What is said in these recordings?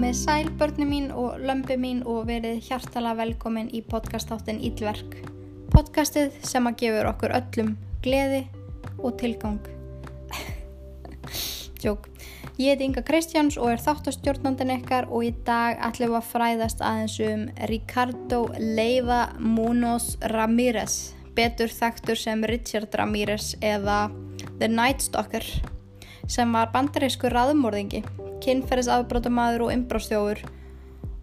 Komið sæl börni mín og lömbi mín og verið hjartala velkomin í podcastáttin Ílverk. Podcastið sem að gefur okkur öllum gleði og tilgang. Jók. Ég heiti Inga Kristjáns og er þáttastjórnandin ykkar og í dag ætlum að fræðast aðeins um Ricardo Leiva Munoz Ramírez, betur þekktur sem Richard Ramírez eða The Night Stalker, sem var bandarísku raðmórðingi kynferðisafbrótamaður og umbróstjófur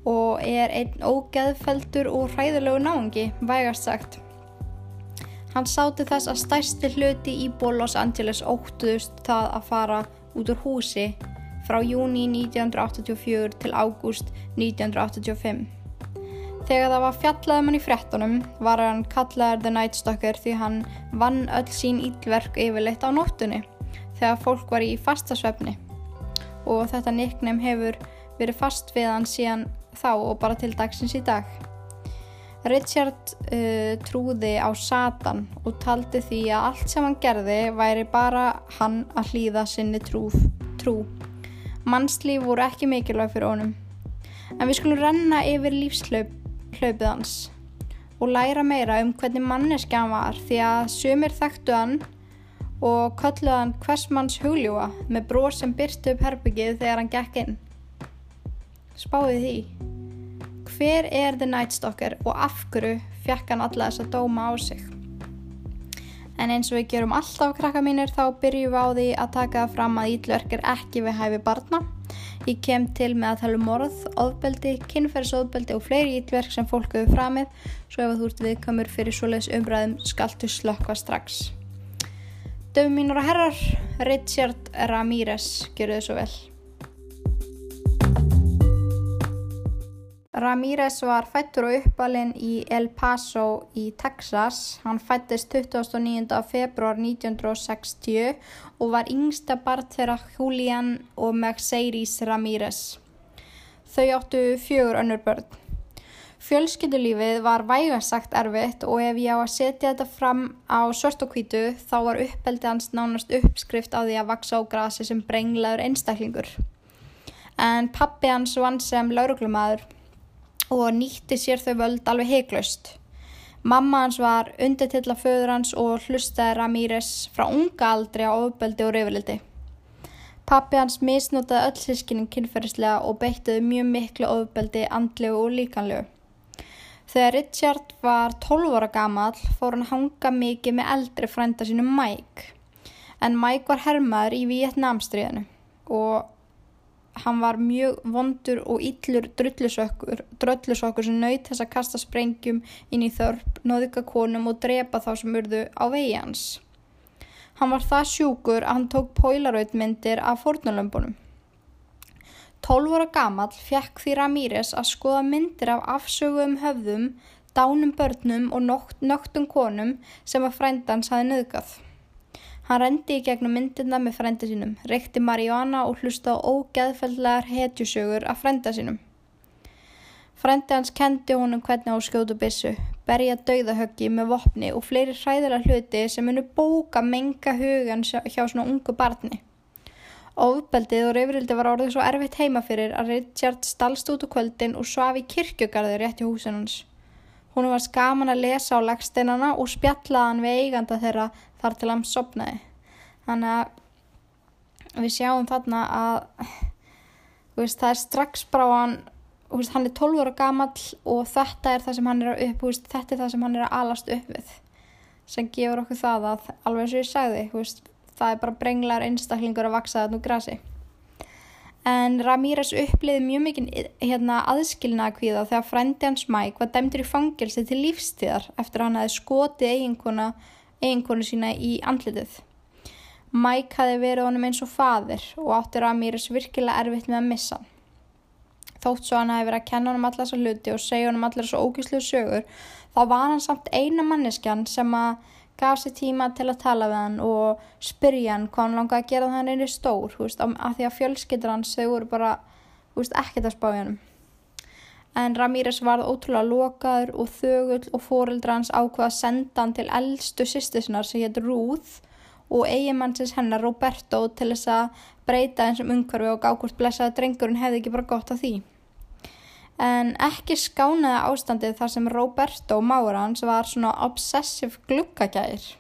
og er einn ógeðfeldur og hræðilegu náðungi, vægast sagt. Hann sáti þess að stærsti hluti í ból Los Angeles óttuðust það að fara út úr húsi frá júni 1984 til ágúst 1985. Þegar það var fjallaðum hann í frettunum var hann kallaður The Night Stalker því hann vann öll sín ílverk yfirleitt á nóttunni þegar fólk var í fastasvefni og þetta nickname hefur verið fast við hann síðan þá og bara til dagsins í dag. Richard uh, trúði á Satan og taldi því að allt sem hann gerði væri bara hann að hlýða sinni trú. trú. Mannslíf voru ekki mikilvæg fyrir honum. En við skulum renna yfir lífslaupið hans og læra meira um hvernig manneski hann var því að sumir þekktu hann og kölluði hann hversmanns hugljúa með brór sem byrstu upp herbyggið þegar hann gekk inn. Spáði því. Hver er The Night Stalker og af hverju fekk hann alla þess að dóma á sig? En eins og við gerum alltaf krakka mínir þá byrjum við á því að taka fram að ítlverk er ekki við hæfi barna. Ég kem til með að tala um morð, ofbeldi, kynferðsofbeldi og fleiri ítlverk sem fólk hefur framið svo ef þú ert viðkamur fyrir svoleiðs umræðum skaltu slökka strax. Döfum mínur og herrar, Richard Ramírez, gerðu þið svo vel. Ramírez var fættur og uppalinn í El Paso í Texas. Hann fættist 29. februar 1960 og var yngsta barn þeirra Julian og Mercedes Ramírez. Þau áttu fjögur önnur börn. Fjölskyldulífið var vægarsagt erfitt og ef ég á að setja þetta fram á svart og hvítu þá var uppeldi hans nánast uppskrift á því að vaksa á grasi sem brenglaður einstaklingur. En pappi hans vann sem lauruglumæður og nýtti sér þau völd alveg heiklaust. Mamma hans var undirtilla föður hans og hlustaði Ramírez frá unga aldri á uppeldi og reyfrildi. Pappi hans misnótaði öll sískinning kynferðislega og beittiði mjög miklu uppeldi andlegu og líkanlegu. Þegar Richard var 12 ára gammal fór hann hanga mikið með eldri frænda sinu Mike. En Mike var hermaður í Vietnamstríðinu og hann var mjög vondur og yllur dröllusokkur sem naut þess að kasta sprengjum inn í þörp, nóðika konum og drepa þá sem urðu á vegi hans. Hann var það sjúkur að hann tók pólarauðmyndir af fornulömbunum. 12 ára gamal fekk því Ramírez að skoða myndir af afsögum höfðum, dánum börnum og nögtum konum sem að frændans hafi nöðgað. Hann rendi í gegnum myndirna með frænda sínum, reykti Mariana og hlusta á ógeðfellar hetjusögur af frænda sínum. Frændi hans kendi honum hvernig á skjótu bissu, berja dauðahöggi með vopni og fleiri hræðilega hluti sem munu bóka menga hugan hjá svona ungu barni. Óðbeldið og reyfrildi var orðið svo erfitt heima fyrir að Richard stalst út úr kvöldin og svaf í kirkjögarði rétt í húsin hans. Hún var skaman að lesa á lagsteinana og spjallaðan við eiganda þeirra þar til hann sopnaði. Þannig að við sjáum þarna að veist, það er strax bara hann, veist, hann er 12 ára gamall og þetta er það sem hann er að upp, veist, þetta er það sem hann er að alast upp við sem gefur okkur það að alveg eins og ég sagði, það er bara brenglar einstaklingur að vaksa úr grasi. En Ramírez uppliði mjög mikið hérna, aðskilna að kvíða þegar frendi hans Mike var dæmtur í fangelsi til lífstíðar eftir að hann hafi skotið eiginkona, eiginkonu sína í andlitið. Mike hafi verið honum eins og fadir og átti Ramírez virkilega erfitt með að missa hann. Þótt svo hann hafi verið að kenna honum allar þessar hluti og segja honum allar þessu ógíslu sögur, þá var hann samt eina manneskjan sem að gaf sér tíma til að tala við hann og spyrja hann hvað hann langaði að gera það hann einri stór, veist, af því að fjölskyttur hans þau voru bara veist, ekkert að spá í hann. En Ramírez varð ótrúlega lokaður og þögull og fóreldra hans ákvaða að senda hann til eldstu sýstisnar sem hétt Rúð og eigimannsins hennar Roberto til þess að breyta eins og umhverfi og gákvort blessaða drengurinn hefði ekki bara gott af því. En ekki skánaði ástandið þar sem Roberto Márans var svona obsessiv glukkagæðir.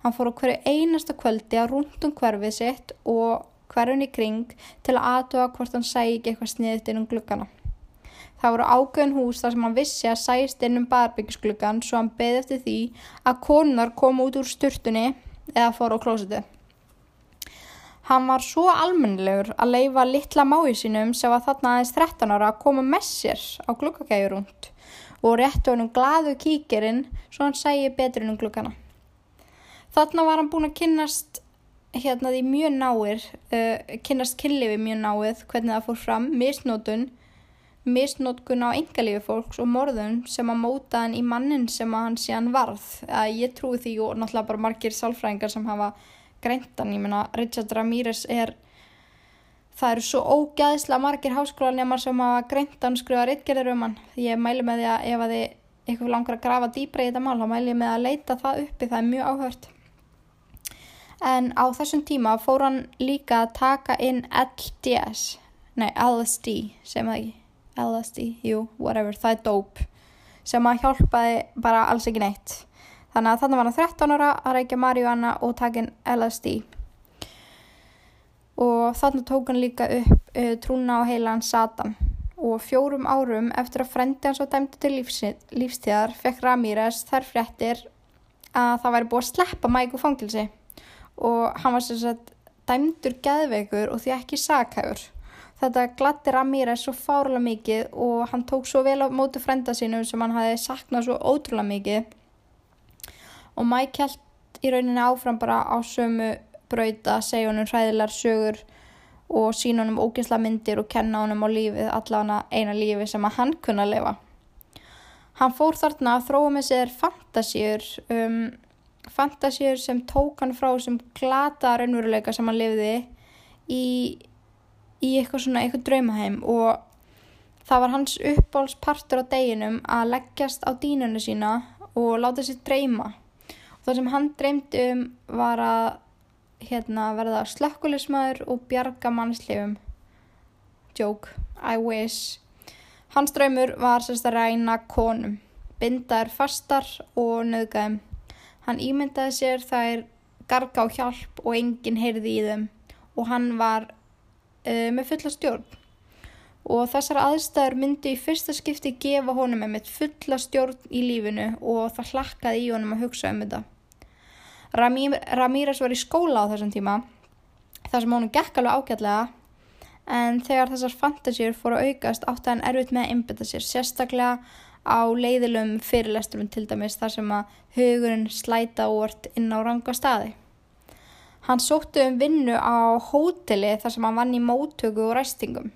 Hann fór á hverju einasta kvöldi að rúndum hverfið sitt og hverjum í kring til að aðtöða hvort hann ekki eitthvað sniðið inn um glukkana. Það voru ágöðin hús þar sem hann vissi að sæst inn um barbyggisgluggan svo hann beði eftir því að konar kom út úr sturtunni eða fór á klósetu. Hann var svo almennilegur að leifa litla mái sínum sem var þarna aðeins 13 ára að koma með sér á glukkagæju rúnd og réttu hann um glaðu kíkerinn svo hann sæi betur inn um glukkana. Þarna var hann búin að kynnast hérna því mjög náir, uh, kynnast kynlifi mjög náið, hvernig það fór fram, misnótun, misnótkun á engalífi fólks og morðun sem að móta hann í mannin sem að hann sé hann varð. Ég trúi því og náttúrulega bara margir sálfræðingar sem hafa greintan, ég menna Richard Ramírez er, það eru svo ógæðslega margir háskólanjamar sem hafa greintan skrifa rittgerðir um hann. Ég mælu með því að ef að þið eitthvað langar að grafa dýbra í þetta mál, þá mælu ég með að leita það uppi, það er mjög áhört. En á þessum tíma fór hann líka að taka inn LDS, nei LSD sem það ekki, LSD, jú, whatever, það er dope. Sem að hjálpaði bara alls ekki neitt þannig að þannig var hann 13 ára að reykja marihuana og taka inn LSD og þannig tók hann líka upp uh, trúna á heilan Satan. Og fjórum árum eftir að frendi hans og dæmdi til lífstíðar fekk Ramírez þær fréttir að það væri búið að sleppa mæku fangilsi og hann var sem sagt dæmdur geðveikur og því ekki sakhægur. Þetta glattir Ramírez svo fárlega mikið og hann tók svo vel á mótu frenda sínum sem hann hafi saknað svo ótrúlega mikið og Mike held í rauninni áfram bara á sömu brauta, segja honum hræðilar sögur og sína honum ógæsla myndir og kenna honum á lífið, allavega eina lífi sem að hann kunna að lifa. Hann fór þarna að þróa með sér fantasíur um fantasíur sem tók hann frá sem glata raunveruleika sem hann lifði í, í eitthvað svona eitthvað draumaheim og það var hans uppbólspartur á deginum að leggjast á dínunni sína og láta sér dreyma það sem hann dreymdi um var að hérna, verða slökkulismæður og bjarga mannslefum joke, I wish. Hans draumur var sérst að ræna konum bindaður fastar og nöðgæðum Hann ímyndaði sér þær garga á hjálp og enginn heyrði í þeim. Og hann var uh, með fulla stjórn. Og þessar aðstæður myndi í fyrsta skipti gefa honum með fulla stjórn í lífinu og það hlakkaði í honum að hugsa um þetta. Ramírez var í skóla á þessum tíma þar sem honum gekk alveg ágætlega en þegar þessar fantasíur fóru að aukast átti hann erfitt með að innbytta sér sérstaklega á leiðilum fyrirlesturum til dæmis þar sem að hugurinn slæta úrt inn á ranga staði. Hann sóttu um vinnu á hóteli þar sem hann vann í móttöku og ræstingum.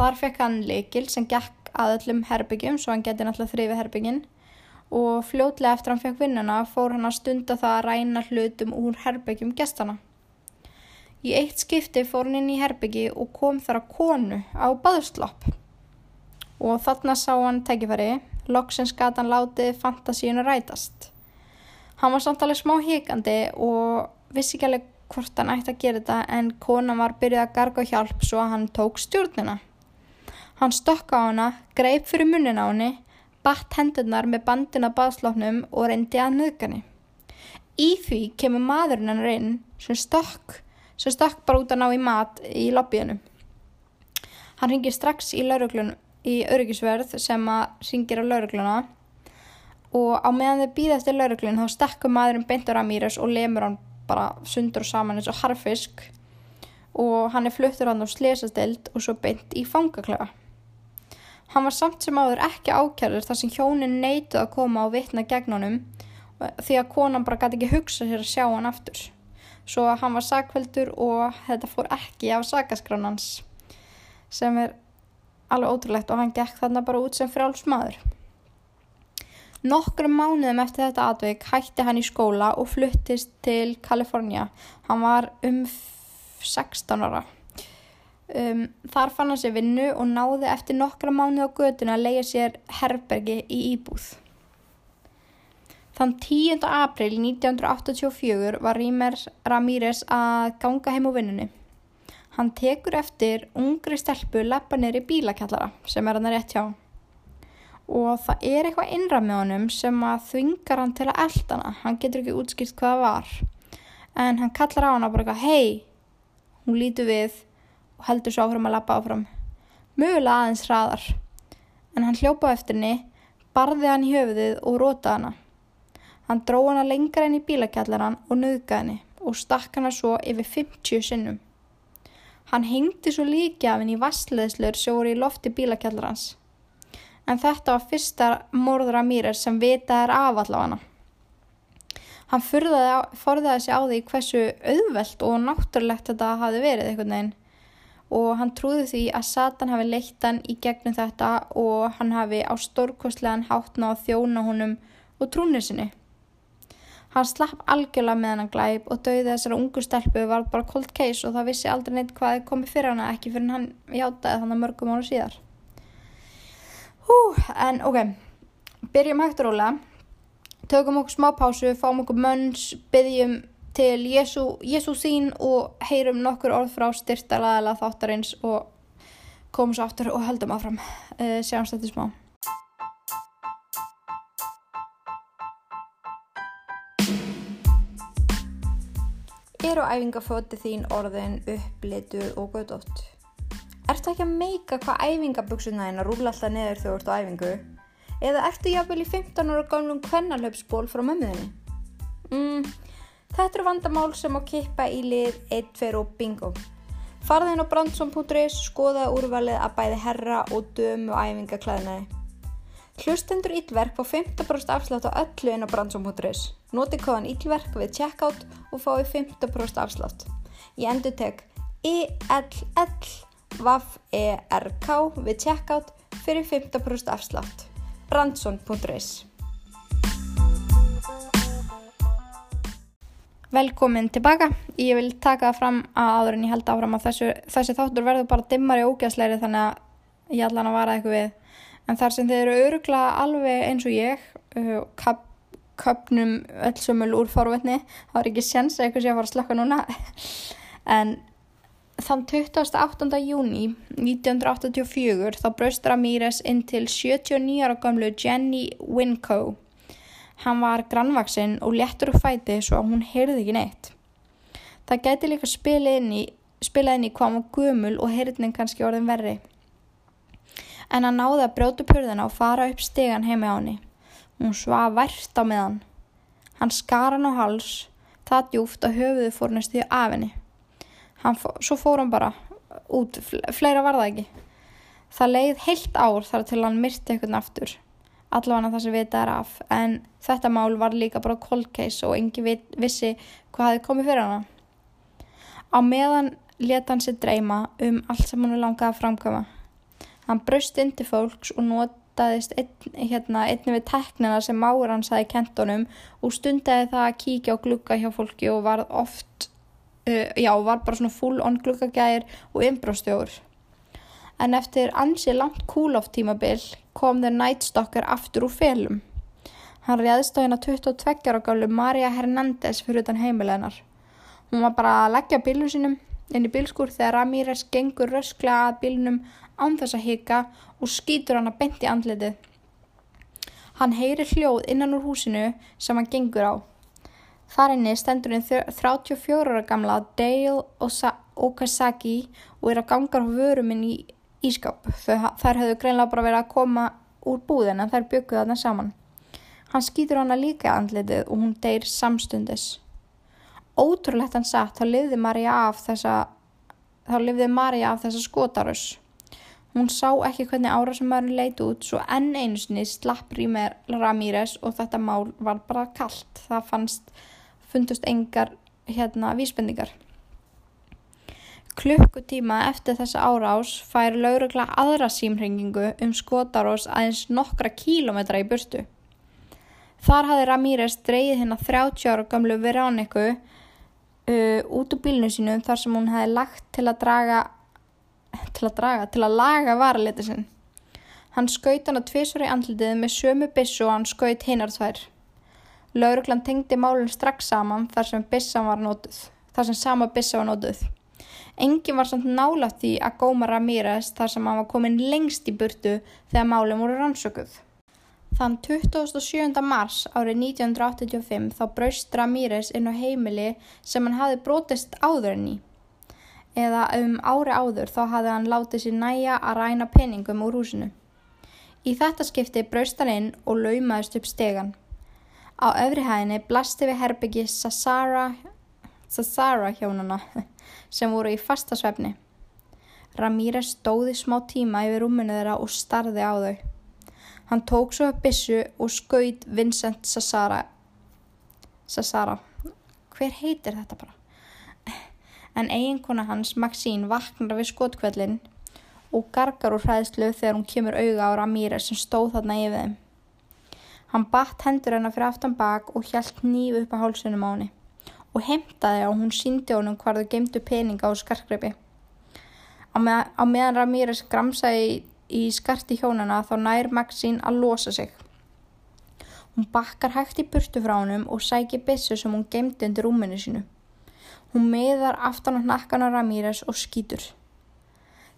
Þar fekk hann leikil sem gekk að öllum herbyggjum svo hann geti náttúrulega þrifið herbygginn og fljótlega eftir hann fekk vinnuna fór hann að stunda það að ræna hlutum úr herbyggjum gestana. Í eitt skipti fór hann inn í herbyggi og kom þar að konu á baðslapp og þarna sá hann tækifæri, loksins gata hann látið fantasíunu rætast. Hann var samt alveg smá híkandi og vissi ekki alveg hvort hann ætti að gera þetta en konan var byrjuð að garga hjálp svo að hann tók stjórnuna. Hann stokka á hana, greip fyrir munnin á henni, batt hendurnar með bandina baðslóknum og reyndi að nöðgani. Í því kemur maðurinn hann reyn sem stokk, sem stokk bara út að ná í mat í lobbyinu. Hann ringir strax í í öryggisverð sem að ringir á laurugluna og á meðan þau býða eftir lauruglun þá stekkur maðurinn beintur að Mýres og lemur hann bara sundur og saman eins og harfisk og hann er fluttur hann á slesastild og svo beint í fangaklefa. Hann var samt sem áður ekki ákjærður þar sem hjónin neituð að koma á vittna gegn honum því að konan bara gæti ekki hugsa sér að sjá hann aftur. Svo hann var sakveldur og þetta fór ekki af sakaskránans sem er alveg ótrúlegt og hann gekk þarna bara út sem frálsmaður. Nokkrum mánuðum eftir þetta atveik hætti hann í skóla og fluttist til Kalifornía. Hann var um 16 ára. Um, þar fann hann sér vinnu og náði eftir nokkra mánuð á göduna að leia sér herbergi í íbúð. Þann 10. april 1984 var Rímer Ramírez að ganga heim á vinnunni. Hann tekur eftir ungri stelpu leppa neyri bílakjallara sem er hann rétt hjá. Og það er eitthvað innra með honum sem að þvingar hann til að elda hana. Hann getur ekki útskilt hvað það var. En hann kallar á hana og bara eitthvað, hei, hún lítur við og heldur svo áfram að lappa áfram. Mögulega aðeins hraðar. En hann hljópa eftir henni, barði hann í höfuðið og rótaði hana. Hann dró hana lengra inn í bílakjallaran og nöðgaði henni og stakk hana svo yfir 50 sinnum. Hann hengdi svo líki af henni í vassleðslur sem voru í lofti bílakjallarans. En þetta var fyrsta morðra mýrar sem vitað er af allavega. Hann forðaði sig á því hversu auðvelt og náttúrulegt þetta hafi verið einhvern veginn og hann trúði því að Satan hafi leitt hann í gegnum þetta og hann hafi á stórkostlegan hátna á þjóna honum og trúnir sinni. Hann slapp algjörlega með hann að glæp og döði þessara ungu stelpu var bara cold case og það vissi aldrei neitt hvað komið fyrir hana ekki fyrir hann hjátaði þannig mörgum ára síðar. Hú, en ok, byrjum hægt og rólega, tökum okkur smá pásu, fáum okkur mönns, byggjum til Jésu, Jésu sín og heyrum nokkur orð frá styrtalaðala þáttarins og komum svo aftur og höldum áfram. Uh, sjáumst þetta smá. Er á æfingaföti þín orðin upplituð og gödótt? Ertu ekki að meika hvað æfingaböksuna þín að rúla alltaf neður þegar þú ert á æfingu? Eða ertu jáfnvel í 15 ára gamlum kvennalöpsból frá mömmuðinni? Mm, þetta eru vandamál sem á kippa í lið 1, 2 og bingo. Farðin á brandsson.is skoða úrvalið að bæði herra og dömu æfingaklæðinaði. Hlustendur Íllverk fá 15% afslátt á öllu inn á brandsón.is. Noti kóðan Íllverk við checkout og fái 15% afslátt. Ég endur tek ILLVAFERK við checkout fyrir 15% afslátt. brandsón.is Velkomin tilbaka. Ég vil taka það fram að áður en ég held áfram að þessu, þessi þáttur verður bara dimmari og ógæðsleiri þannig að ég hann að vara eitthvað við en þar sem þeir eru örugla alveg eins og ég uh, köpnum öllsumul úr forvetni þá er ekki séns að eitthvað sé að fara að slökka núna en þann 28. júni 1984 þá braust Ramírez inn til 79 ára gamlu Jenny Winco hann var grannvaksinn og léttur úr fæti svo að hún heyrði ekki neitt það gæti líka spila inn í spila í hvað var gumul og heyrðnin kannski orðin verri en hann náði að brjóta purðina og fara upp stegan heima á henni. Hún svað vært á meðan. Hann skar hann á hals, það djúft að höfuðu fór næstu af henni. Fó, svo fór hann bara út, fleira var það ekki. Það leið heilt ár þar til hann myrti eitthvað aftur. Allavega það sem vita er af, en þetta mál var líka bara cold case og engi vissi hvað hefði komið fyrir hana. Á meðan leta hann sér dreyma um allt sem hann langaði að framkama. Hann braust inn til fólks og notaðist einn, hérna, einni við teknina sem máur hans aði kentunum og stundiði það að kíkja á glugga hjá fólki og var oft, uh, já, var bara svona full on gluggagæðir og inbróstjóður. En eftir ansi langt kúloft tímabil kom þeir nætstokkar aftur úr felum. Hann réðist á hérna 22 ára gálu Maria Hernández fyrir utan heimileginar. Hún var bara að leggja bílu sínum inn í bílskur þegar Ramírez gengur rösklega að bílnum án þess að hika og skýtur hann að benti andletið. Hann heyri hljóð innan úr húsinu sem hann gengur á. Þar inni stendur hinn 34 ára gamla Dale Okazaki og er að ganga á vöruminn í ískap. Þær hefðu greinlega bara verið að koma úr búðin en þær bygguðu þarna saman. Hann skýtur hana líka andletið og hún deyr samstundis. Ótrúlegt hann satt, þá lifði Marja af þessa, þessa skotarus. Hún sá ekki hvernig árásumæðurinn leit út svo enn einu sinni slapp Rímer Ramírez og þetta mál var bara kallt. Það fannst, fundust engar hérna vísbendingar. Klukkutíma eftir þessa árás fær laurugla aðra símrengingu um skotarós aðeins nokkra kílometra í burtu. Þar hafði Ramírez dreyið hérna 30 ára gamlu Veróniku uh, út úr bílnu sínum þar sem hún hefði lagt til að draga til að draga, til að laga varaliti sinn. Hann skaut hann að tvísvara í andlitið með sömu bissu og hann skaut hinnar tvær. Lauruglan tengdi málun strax saman þar sem bissa var nótuð, þar sem sama bissa var nótuð. Engin var samt nálátt því að góma Ramírez þar sem hann var komin lengst í burtu þegar málun voru rannsökuð. Þann 27. mars árið 1985 þá braust Ramírez inn á heimili sem hann hafi brotist áður en í. Eða um ári áður þá hafi hann látið sér næja að ræna peningum úr húsinu. Í þetta skipti braust hann inn og laumaðist upp stegan. Á öfri hæðinni blasti við herbyggi Sassara, Sassara hjónana sem voru í fastasvefni. Ramírez stóði smá tíma yfir rúmunu þeirra og starði á þau. Hann tók svo upp bissu og skaut Vincent Sassara. Sassara. Hver heitir þetta bara? En eiginkona hans, Maxín, vaknar við skotkvellin og gargar úr hræðslu þegar hún kemur auga á Ramírez sem stóð þarna yfir þeim. Hann batt hendur hennar fyrir aftan bak og hjælt nýf upp á hálsunum á henni og heimtaði og hún síndi honum hvar þau gemdu peninga á skarkgreipi. Á, með, á meðan Ramírez gramsaði í, í skarti hjónana þá nær Maxín að losa sig. Hún bakkar hægt í burtu frá honum og sækir bissu sem hún gemdi undir rúminu sínu. Hún meðar aftan á nakkan á Ramírez og skýtur.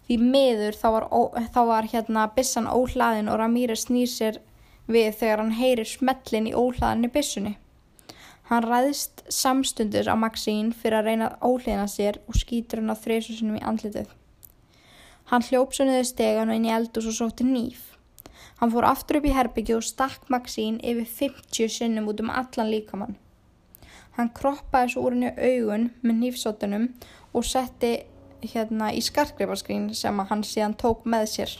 Því meður þá var, þá var hérna bissan óhlaðin og Ramírez snýr sér við þegar hann heyrir smellin í óhlaðinni bissunni. Hann ræðist samstundus á Maxín fyrir að reyna að óhlina sér og skýtur hann á þreysusunum í andlitið. Hann hljóp svo niður stegan og inn í eldus og sótti nýf. Hann fór aftur upp í herbyggju og stakk Maxín yfir 50 sinnum út um allan líkamann. Hann kroppaði svo úr henni augun með nýfsóttunum og setti hérna í skarkreifarskrín sem hann síðan tók með sér.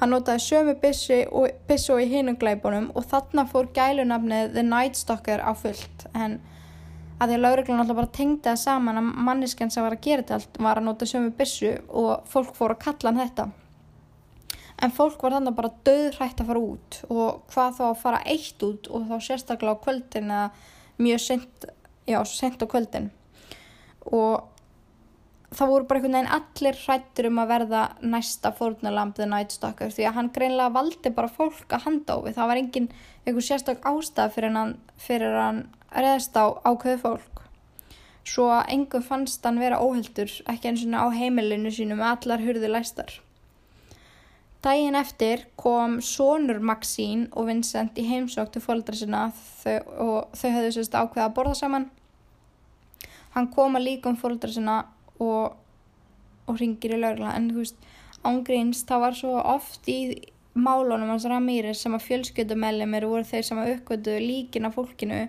Hann notaði sömu bissu í hinum glæbunum og þarna fór gælunafnið The Night Stalker á fullt en að því að lauruglan alltaf bara tengdi það saman að mannisken sem var að gera þetta allt var að nota sömu bissu og fólk fór að kalla hann þetta. En fólk var þannig bara döðrætt að fara út og hvað þá að fara eitt út og þá sérstaklega á kvöldin eða mjög sent, já, sent á kvöldin og það voru bara einhvern veginn allir hrættur um að verða næsta fórnalamp The Night Stalker því að hann greinlega valdi bara fólk að handa á við. Það var engin einhver sérstak ástæð fyrir hann, fyrir hann reðst á ákveðu fólk. Svo að engum fannst hann vera óheldur ekki eins og á heimilinu sínu með allar hurðu læstar. Dægin eftir kom sonur Maxín og Vincent í heimsók til fólkdra sinna. Þau, og þau höfðu sérst ákveða að borða saman. Hann kom að líka um fólkdra sinna og, og ringir í laurla en þú veist, ángríns það var svo oft í málunum hans Ramírez sem að fjölskyldumellumir voru þeir sem að uppgötu líkin af fólkinu.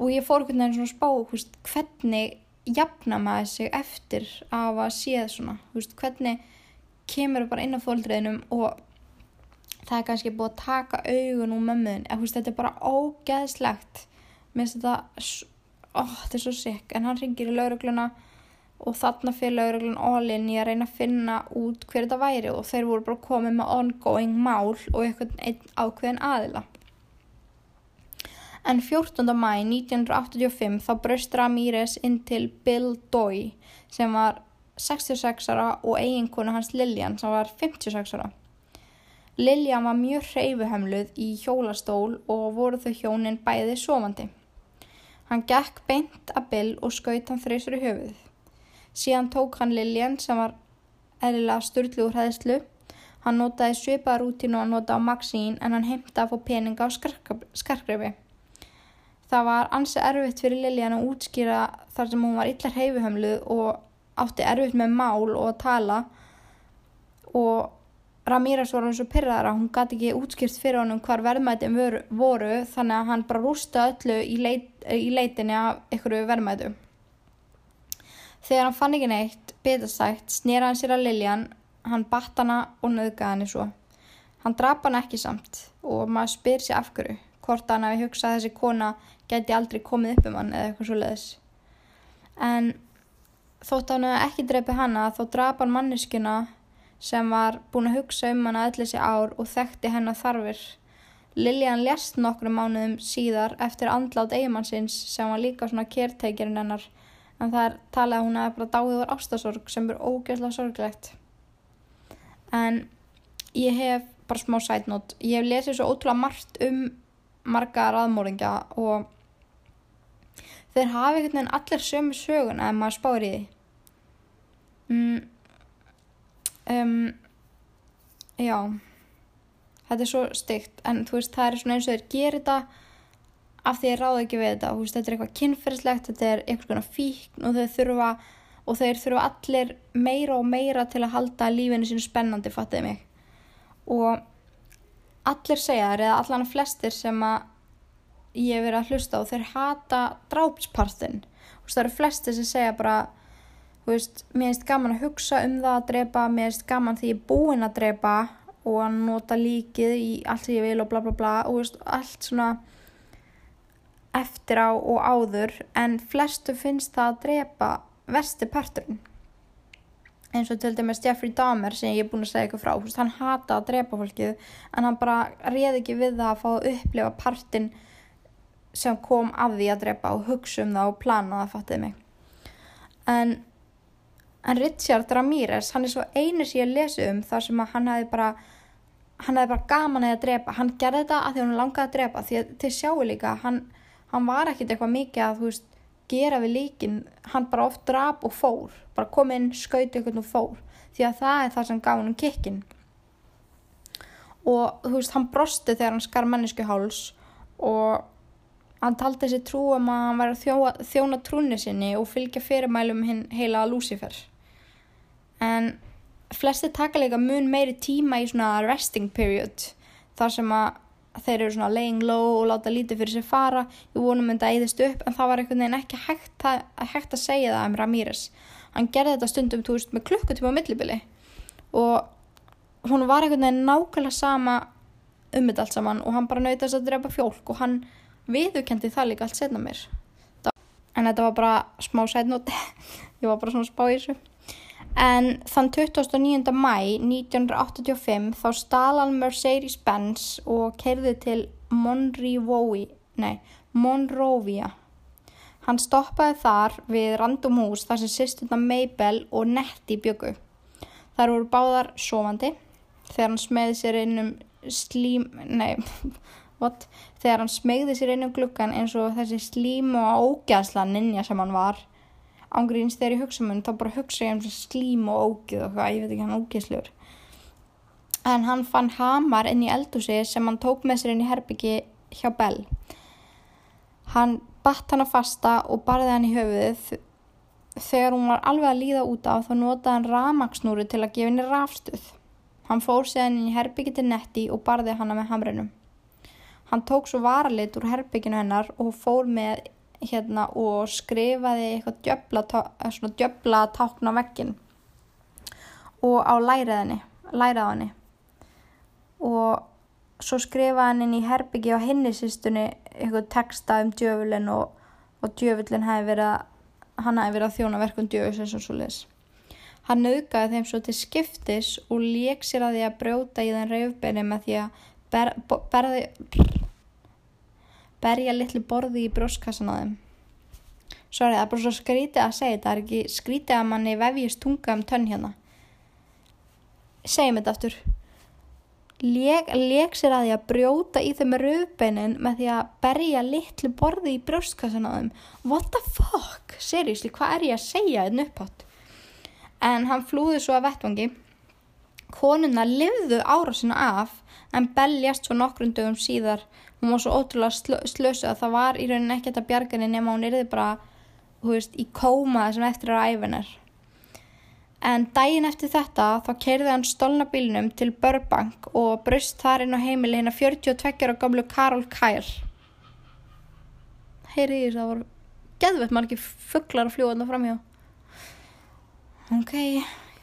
Og ég fór hvernig svona spá veist, hvernig jafna maður sig eftir af að séð svona? Veist, hvernig kemur bara inn á fólkdreðinum og það er kannski búið að taka augun úr mömmun eða þetta er bara ógeðslegt. Mér finnst þetta oh, þetta er svo sikk en hann ringir í laurugluna og þarna fyrir lauruglan all-in í að reyna að finna út hver þetta væri og þeir voru bara komið með ongoing mál og eitthvað einn ákveðin aðila. En 14. mæ 1985 þá braust Ramírez inn til Bill Doy sem var 66 ára og eiginkonu hans Liljan sem var 56 ára. Liljan var mjög hreyfuhemluð í hjólastól og voru þau hjónin bæði sofandi. Hann gekk beint að Bill og skaut hann þreysur í höfuð. Síðan tók hann Liljan sem var eðlilega styrlu úr hæðslu. Hann notaði svipaða rútínu að nota á Maxín en hann heimta að fá peninga á skarkgrefi. Það var ansi erfitt fyrir Liljan að útskýra þar sem hún var illar heifuhömluð og átti erfitt með mál og að tala og Ramírez var hann svo pyrraðar að hún gæti ekki útskýrt fyrir honum hvar verðmættin voru þannig að hann bara rústa öllu í, leit, í leitinni af einhverju verðmætu. Þegar hann fann ekki neitt, betastækt, snýra hann sér að Liljan, hann batt hana og nöðgaði henni svo. Hann drap hann ekki samt og maður spyr sér af hverju, hvort hann hafi hugsað að þessi kona geti aldrei komið upp um hann eða eitthvað svo leiðis. En þótt hann hefði ekki dreipið hanna þá drap hann manneskina sem var búin að hugsa um hann að allir sér ár og þekkti hennar þarfir. Liljan lest nokkru mánuðum síðar eftir andlátt eigimannsins sem var líka svona kérteikirinn hennar en það er talað að hún hefði bara dáið úr ástasorg sem er ógeðslega sorglegt. En ég hef bara smá sætnót ég hef lesið svo ótrúlega margt um marga raðmóringja og þeir hafa einhvern veginn allir sömu söguna ef maður spáir í því. Mm, um, já. Þetta er svo stygt en þú veist það er svona eins og þeir gerir þetta af því ég ráða ekki við þetta veist, þetta er eitthvað kynferðslegt, þetta er einhvers konar fíkn og þeir þurfa og þeir þurfa allir meira og meira til að halda lífinu sínu spennandi, fattiði mig. Og allir segja þar eða allan flestir sem að ég hef verið að hlusta og þeir hata drápspartin það eru flestir sem segja bara veist, mér finnst gaman að hugsa um það að drepa, mér finnst gaman því ég er búinn að drepa og að nota líkið í allt sem ég vil og bla bla bla og veist, allt svona eftir á og áður en flestu finnst það að drepa vesti parturinn. Eins og til dæmis Jeffrey Dahmer sem ég er búin að segja eitthvað frá veist, hann hata að drepa fólkið en hann bara reði ekki við það að fá að upplifa partin sem kom af því að drepa og hugsa um það og plana það fattið mig. En, en Richard Ramirez hann er svo einu sem ég lesi um þar sem að hann hefði bara hann hefði bara gaman að drepa. Hann gerði þetta að því hann langaði að drepa því að til sjáu líka hann, hann var ekkit eitthvað mikið að veist gera við líkin, hann bara oft drap og fór, bara kom inn, skauti eitthvað og fór, því að það er það sem gaf hann kikkin og þú veist, hann brosti þegar hann skar mannesku háls og hann taldi þessi trú um að hann væri að þjóna, þjóna trúni sinni og fylgja fyrirmælum hinn heila Lucifer en flesti taka líka mun meiri tíma í svona resting period þar sem að þeir eru svona laying low og láta lítið fyrir sér fara. Ég vonum það eðist upp en það var einhvern veginn ekki hægt að, hægt að segja það um Ramírez hann gerði þetta stundum túrst með klukkutíma á millibili. Og hún var einhvern veginn nákvæmlega sama um þetta allt saman og hann bara nautast að drepa fjólk og hann viðukendi það líka allt setna mér. En þetta var bara smá sætnóti ég var bara svona spá í þessu En þann 29. mæ 1985 þá stalan Mercedes-Benz og kerði til Monrovia. Hann stoppaði þar við random hús þar sem sýstuna Mabel og Nettie byggu. Þar voru báðar sofandi þegar hann smegði sér inn um slím, nei, what? Þegar hann smegði sér inn um glukkan eins og þessi slím og ógæðsla ninja sem hann var ángríns þegar ég hugsa mun þá bara hugsa ég um slím og ógið og hvað, ég veit ekki hann ógiðsluður en hann fann hamar inn í eldúsi sem hann tók með sér inn í herbyggi hjá Bell. Hann batt hann að fasta og barði hann í höfuðið. Þegar hún var alveg að líða út af þá notaði hann ramagsnúru til að gefa henni rafstuð. Hann fór séðan inn í herbyggi til netti og barði hanna með hamrinum. Hann tók svo varalit úr herbygginu hennar og fór með hérna og skrifaði eitthvað djöbla, svona djöbla tákn á vekkin og á læriðinni, lærið á henni. Og svo skrifaði hann inn í herbyggi á hinnisistunni eitthvað texta um djöfulin og, og djöfulin hefði verið að hann hefði verið að þjóna verkum djöfus og svo les hann auðgaði þeim svo til skiptis og lék sér að því að brjóta í þenn reyfbeini með því að ber, berði berja litlu borði í brjóskassan á þeim. Sorry, það er bara svo skrítið að segja, það er ekki skrítið að manni vefjist tunga um tönn hérna. Segjum þetta aftur. Leg sér að því að brjóta í þeim með rauðbeinin með því að berja litlu borði í brjóskassan á þeim. What the fuck? Seriously, hvað er ég að segja þetta upphátt? En hann flúði svo að vettvangi. Konuna livðu ára sinna af en belljast svo nokkrum dögum síðar hún var svo ótrúlega slö, slösu að það var í rauninni ekkert að bjarga henni nema hún erði bara veist, í kóma sem eftir á æfinar en daginn eftir þetta þá keirði hann stolna bílnum til Burbank og brust þar inn á heimili hérna 42 ára gamlu Karol Kyle. Heyri því það voru geðvett margir fugglar að fljúa þarna framhjá. Ok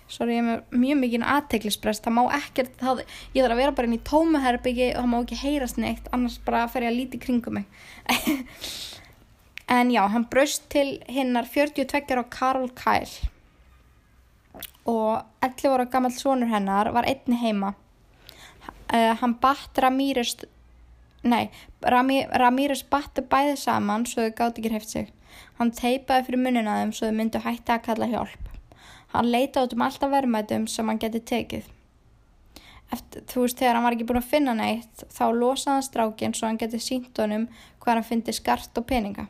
sorry, ég með mjög mikið aðteglisprest, það má ekkert það, ég þarf að vera bara inn í tómuherbyggi og það má ekki heyrast neitt, annars bara fer ég að líti kringum mig. En já, hann braust til hinnar 42 á Karol Kyle. Og 11 ára gammal sonur hennar var einni heima. Uh, hann batt Ramírez nei, Rami, Ramírez battu bæði saman svo þau gátt ekki hreift sig. Hann teipaði fyrir munina þeim svo þau myndu hætti að kalla hjálp Hann leita út um alltaf verðmætum sem hann geti tekið. eftir, þú veist, þegar hann var ekki búin að finna neitt þá losaði hann strákinn svo hann getið sínt honum hvað hann fyndi skart og peninga.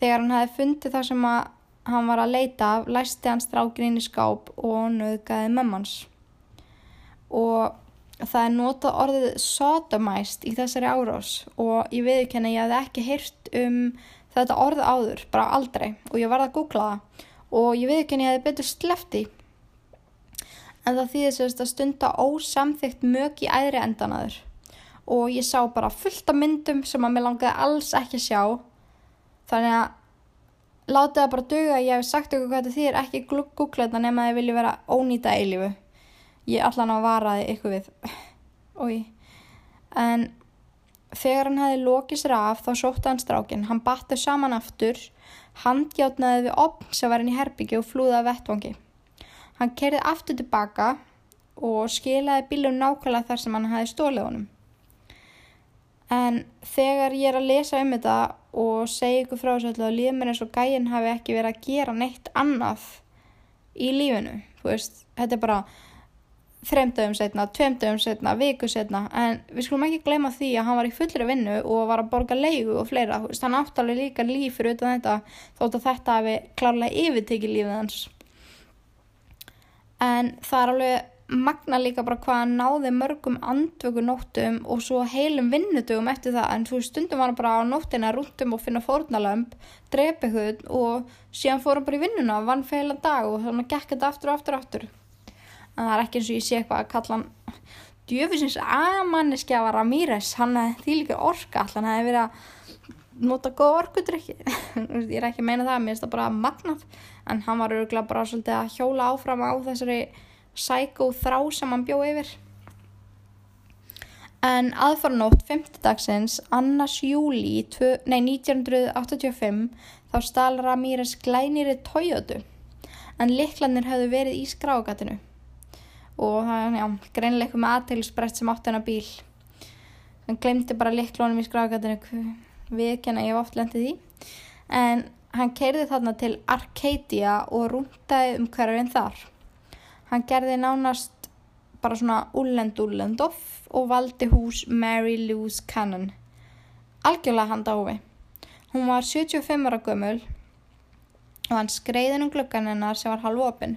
Þegar hann hafi fundið það sem hann var að leita af, læsti hann strákinn inn í skáp og nöðgæði mömmans. Og það er notað orðið sodomæst í þessari árós og ég viðkenni ég hef ekki hýrt um þetta orðið áður, bara aldrei og ég var að googla það og ég viðkenni ég hef betur slefti en það þýðir sérst að stunda ósamþygt mök í æðri endanaður og ég sá bara fullt af myndum sem að mér langaði alls ekki að sjá. Þannig að láta það bara döga að ég hef sagt ykkur hvað þetta þýðir ekki googla þetta nema að ég vilja vera ónýta eilífu. Ég allan á að varaði ykkur við. Ói. en þegar hann hefði lokið sér af þá sótti hann strákin hann battu saman aftur handjátnaði við opn sem var í herbyggi og flúðaði vettvangi Hann kerði aftur tilbaka og skilaði bílum nákvæmlega þar sem hann hafi stólið honum. En þegar ég er að lesa um þetta og segja ykkur frá þessu að líður mér eins og gæinn hafi ekki verið að gera neitt annað í lífinu. Þú veist, þetta er bara þremdöfum setna, tveimdöfum setna, viku setna en við skulum ekki glema því að hann var í fullri vinnu og var að borga leigu og fleira. Þú veist, hann áttalega líka líf fyrir utan þetta þótt að þetta hafi klárlega yfirtekið lífið hans. En það er alveg magna líka bara hvað hann náði mörgum andvökunóttum og svo heilum vinnutugum eftir það. En þú stundum var hann bara á nóttina rúndum og finna fórnalömp, drepa hud og síðan fór hann bara í vinnuna vann feila dag og þannig gekk þetta aftur og aftur og aftur en það er ekki eins og ég sé eitthvað að kalla hann djöfisins aðmanniski að vara Míres hann hefði því líka orka allan hefði verið að nota góð orkudrykki. Ég er ekki að meina það, mér finnst það bara magnað. En hann var öruglega bara svolítið að hjóla áfram á þessari sækó þrá sem hann bjóð yfir. En aðfarnótt 5. dagsins annars júli nei 1985 þá stál Ramírez glæniri tójötu en liklanir hafðu verið í skrágatinu og það er já, greinleikum með aðtælisbrett sem átt hennar bíl hann glemdi bara liklónum í skrágatinu viðkenna ég hef oft lendið í en Hann keirði þarna til Arcadia og rúndaði um hverjum þar. Hann gerði nánast bara svona ullend-ullendoff og valdi hús Mary Louise Cannon. Algjörlega hann dáfi. Hún var 75 ára gömul og hann skreiðin um glöggan hennar sem var halv opinn.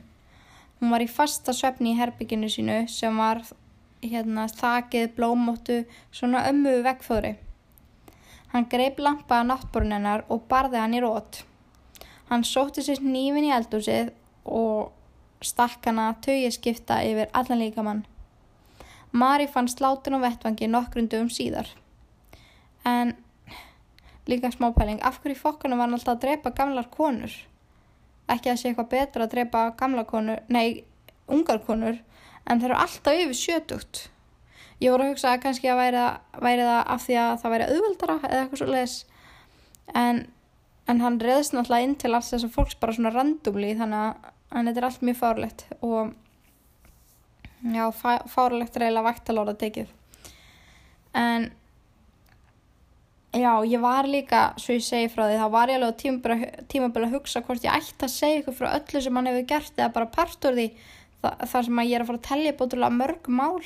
Hún var í fasta svefni í herbygginu sínu sem var hérna, þakið, blómóttu, svona ömmu vegfóðri. Hann greip lampa að náttborunennar og barði hann í rót. Hann sótti sér nýfin í eldúsið og stakk hana tögið skipta yfir allan líkamann. Mari fann sláttun á vettvangi nokkrundum síðar. En líka smápæling, af hverju fokkanum var hann alltaf að drepa gamlar konur? Ekki að sé eitthvað betra að drepa gamlar konur, nei, ungar konur, en þeir eru alltaf yfir sjötugt. Ég voru að hugsa að kannski að væri, væri það af því að það væri auðvöldara eða eitthvað svo leiðis en, en hann reðst náttúrulega inn til alls þess að fólks bara svona randumli þannig að þetta er allt mjög fárlegt og já, fárlegt reyla vaktalóra tekið en já, ég var líka svo ég segi frá því, þá var ég alveg tímabölu að hugsa hvort ég ætti að segja ykkur frá öllu sem hann hefur gert eða bara partur því þar sem ég er að fara að tellja búinlega mörg mál.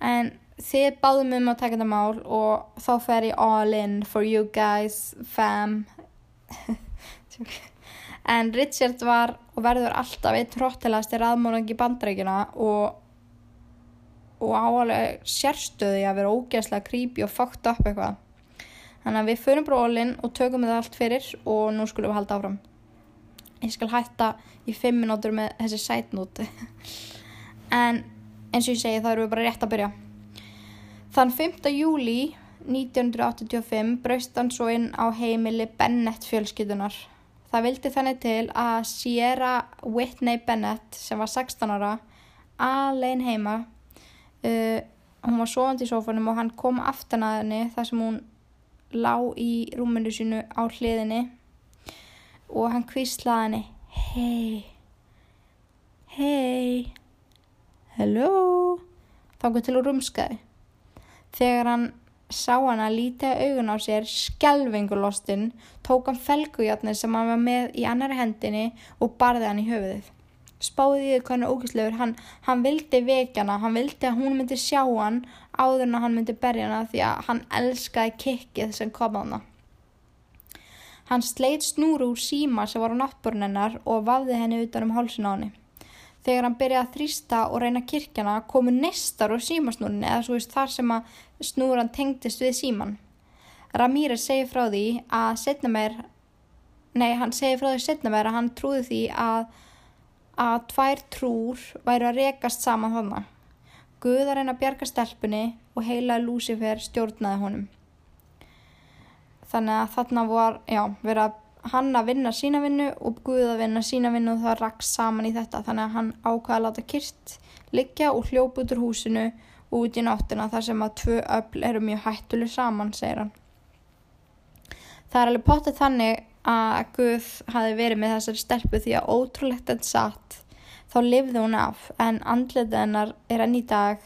En þið báðum um að taka þetta mál og þá fer ég all in for you guys, fam. En Richard var og verður alltaf einn hróttilegast í raðmónangi bandrækjuna og og áalega sérstöði að vera ógæslega creepy og fucked up eitthvað þannig að við förum bara all in og tökum þetta allt fyrir og nú skulum við halda áfram ég skal hætta í fimm minútur með þessi sætnút en eins og ég segi þá erum við bara rétt að byrja. Þann 5. júli 1985 braust hann svo inn á heimili Bennett fjölskytunar. Það vildi þannig til að Sierra Whitney Bennett sem var 16 ára alveg heima uh, hún var sofandi í sófanum og hann kom aftan að henni þar sem hún lá í rúminu sínu á hliðinni og hann kvíslaði henni hei hei hello, þáku til úr rumskaði. Þegar hann sá hann að lítið augun á sér, skjelvingulostinn, tók hann felgujátnir sem hann var með í annari hendinni og barði hann í höfuðið. spáði því er ógæslegur hann, hann vildi vekjana, hann vildi að hún myndi sjá hann áður en hann myndi berja hana því að hann elskaði kikkið sem kom á hana. Hann sleit snúru úr síma sem var á náttborunennar og vafði henni utan um hálsin á henni. Þegar hann byrjaði að þrýsta og reyna kirkjana komu nestar úr símasnúrunni eða svo veist þar sem að snúran tengdist við síman Ramírez segi frá því að setna meir nei, hann segi frá því setna meir að hann trúði því að að tvær trúr væru að rekast saman þannig. Guð að reyna að bjarga stelpunni og heila Lucifer stjórnaði honum. Þannig að þarna var, já, verið að hann að vinna sína vinnu og Guð að vinna sína vinnu og það raks saman í þetta. Þannig að hann ákvaði að láta kyrst liggja og hljópa út úr húsinu og út í náttina þar sem að tvö öll eru mjög hættuleg saman, segir hann. Það er alveg pottið þannig að Guð hafi verið með þessari stelpu því að ótrúlegt en satt þá lifði hún af en andletið hennar er enn í dag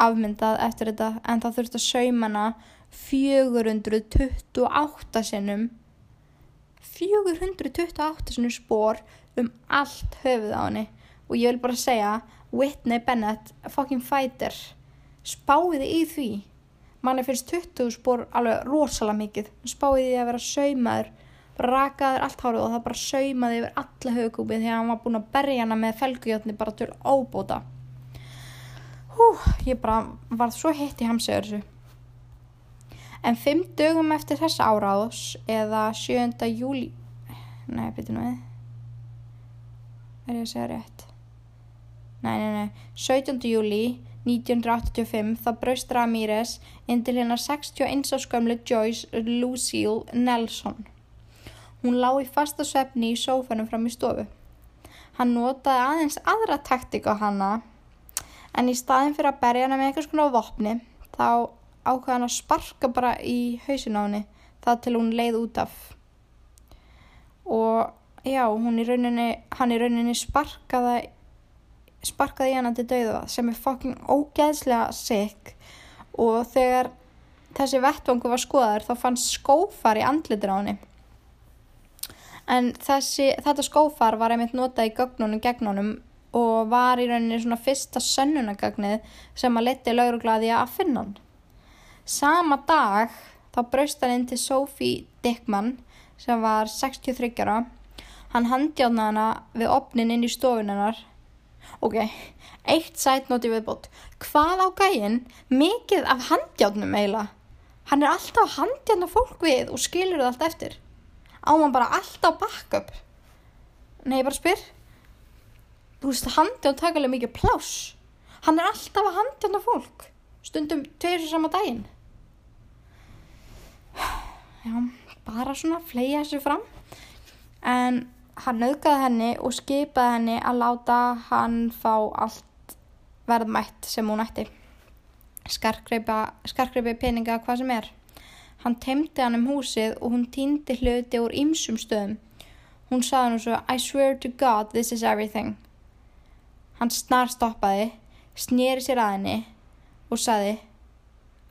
afmyndað eftir þetta en það þurfti að saumana 428 sinnum. 428 sinnum spór um allt höfuð á henni. Og ég vil bara segja Whitney Bennett fucking fighter spáði í því. Manni finnst 20 spór alveg rosalega mikið. Spáði því að vera saumaður rakaður allt hárið og það bara saumaði yfir alla högkúpið að hann var búin að berja hana með felgujotni bara til óbóta hú, ég bara var svo hitt í hamsögur þessu en fimm dögum eftir þessa áráðs eða 7. júli nei, betur nú við er ég að segja rétt nei, nei, nei 17. júli 1985 þá braust Ramírez inn til hennar 61 áskömmlu Joyce Lucille Nelson Hún lá í fasta svefni í sófanum fram í stofu. Hann notaði aðeins aðra taktik á hanna en í staðin fyrir að berja hana með eitthvað svona vopni þá ákvaði hann að sparka bara í hausin á henni það til hún leið út af. Og já, í rauninni, hann í rauninni sparkaði, sparkaði hana til dauða sem er fokking ógeðslega sikk og þegar þessi vettvangu var skoðar þá fann skófar í andlitur á henni en þessi, þetta skófar var einmitt notað í gögnunum gegnunum og var í rauninni svona fyrsta sönnunagagnið sem að leti lauruglaði að finna hann. Sama dag þá braust hann inn til Sophie Dickman sem var 63 ára. Hann handjána hana við opnin inn í stofunennar. Ok, eitt sætnóti viðbót. Hvað á gæinn mikið af handjánum eiginlega? Hann er alltaf að handjána fólk við og skilur það allt eftir á maður bara alltaf backup? Nei, ég bara spyr. Þú veist, handján taka alveg mikið pláss. Hann er alltaf að handjána fólk. Stundum tveir sem sama daginn. Já, bara svona flega þessu fram. En hann auðgaði henni og skipaði henni að láta hann fá allt verðmætt sem hún ætti. Skarkreipi peninga hvað sem er Hann temdi hann um húsið og hún týndi hluti úr ymsum stöðum. Hún saði hann svo I swear to God this is everything. Hann snar stoppaði, snýri sér að henni og saði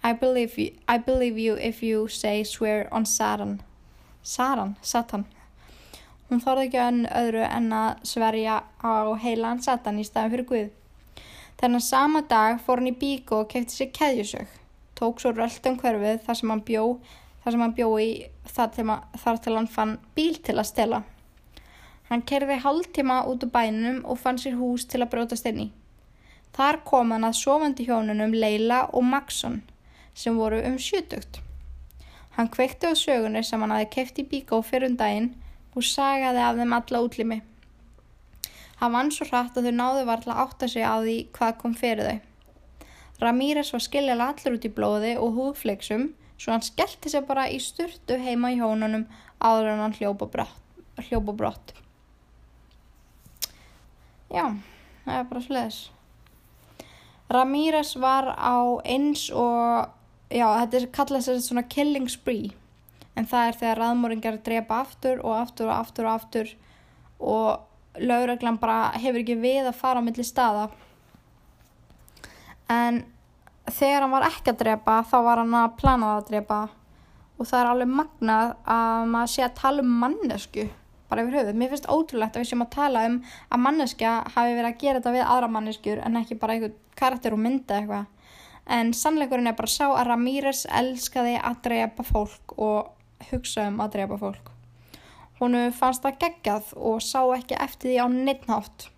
I believe, you, I believe you if you say swear on Satan. Satan, Satan. Hún þorði ekki önn öðru en að sverja á heilan Satan í staðin fyrir Guð. Þennan sama dag fór hann í bíku og kefti sér keðjusög tók svo röldum hverfið þar sem hann bjó, sem hann bjó í þar til, þar til hann fann bíl til að stela. Hann kerði hálftíma út úr bænum og fann sér hús til að brótast inn í. Þar kom hann að sofandi hjónunum Leila og Maxson sem voru um sjutugt. Hann kveikti á sögunni sem hann hafi keft í bíkó fyrir um daginn og sagaði af þeim alla útlimi. Hann vann svo hratt að þau náðu varðla átta sig á því hvað kom fyrir þau. Ramírez var skiljaði allir út í blóði og húðfleiksum svo hann skellti sér bara í sturtu heima í hjónunum áður en hann hljópa brott. Já, það er bara sliðis. Ramírez var á eins og, já þetta er kallað sér svona killing spree en það er þegar raðmóringar drepa aftur og aftur og aftur og aftur og lauraglan bara hefur ekki við að fara á milli staða en þegar hann var ekki að drepa þá var hann að plana að drepa og það er alveg magnað að maður sé að tala um mannesku bara yfir höfuð. Mér finnst ótrúlegt að við séum að tala um að manneskja hafi verið að gera þetta við aðra manneskjur en ekki bara einhvern karakter og mynda eitthvað. En sannleikurinn er bara sá að Ramírez elskaði að drepa fólk og hugsa um að drepa fólk. Húnu fannst það geggjað og sá ekki eftir því á neittnátt.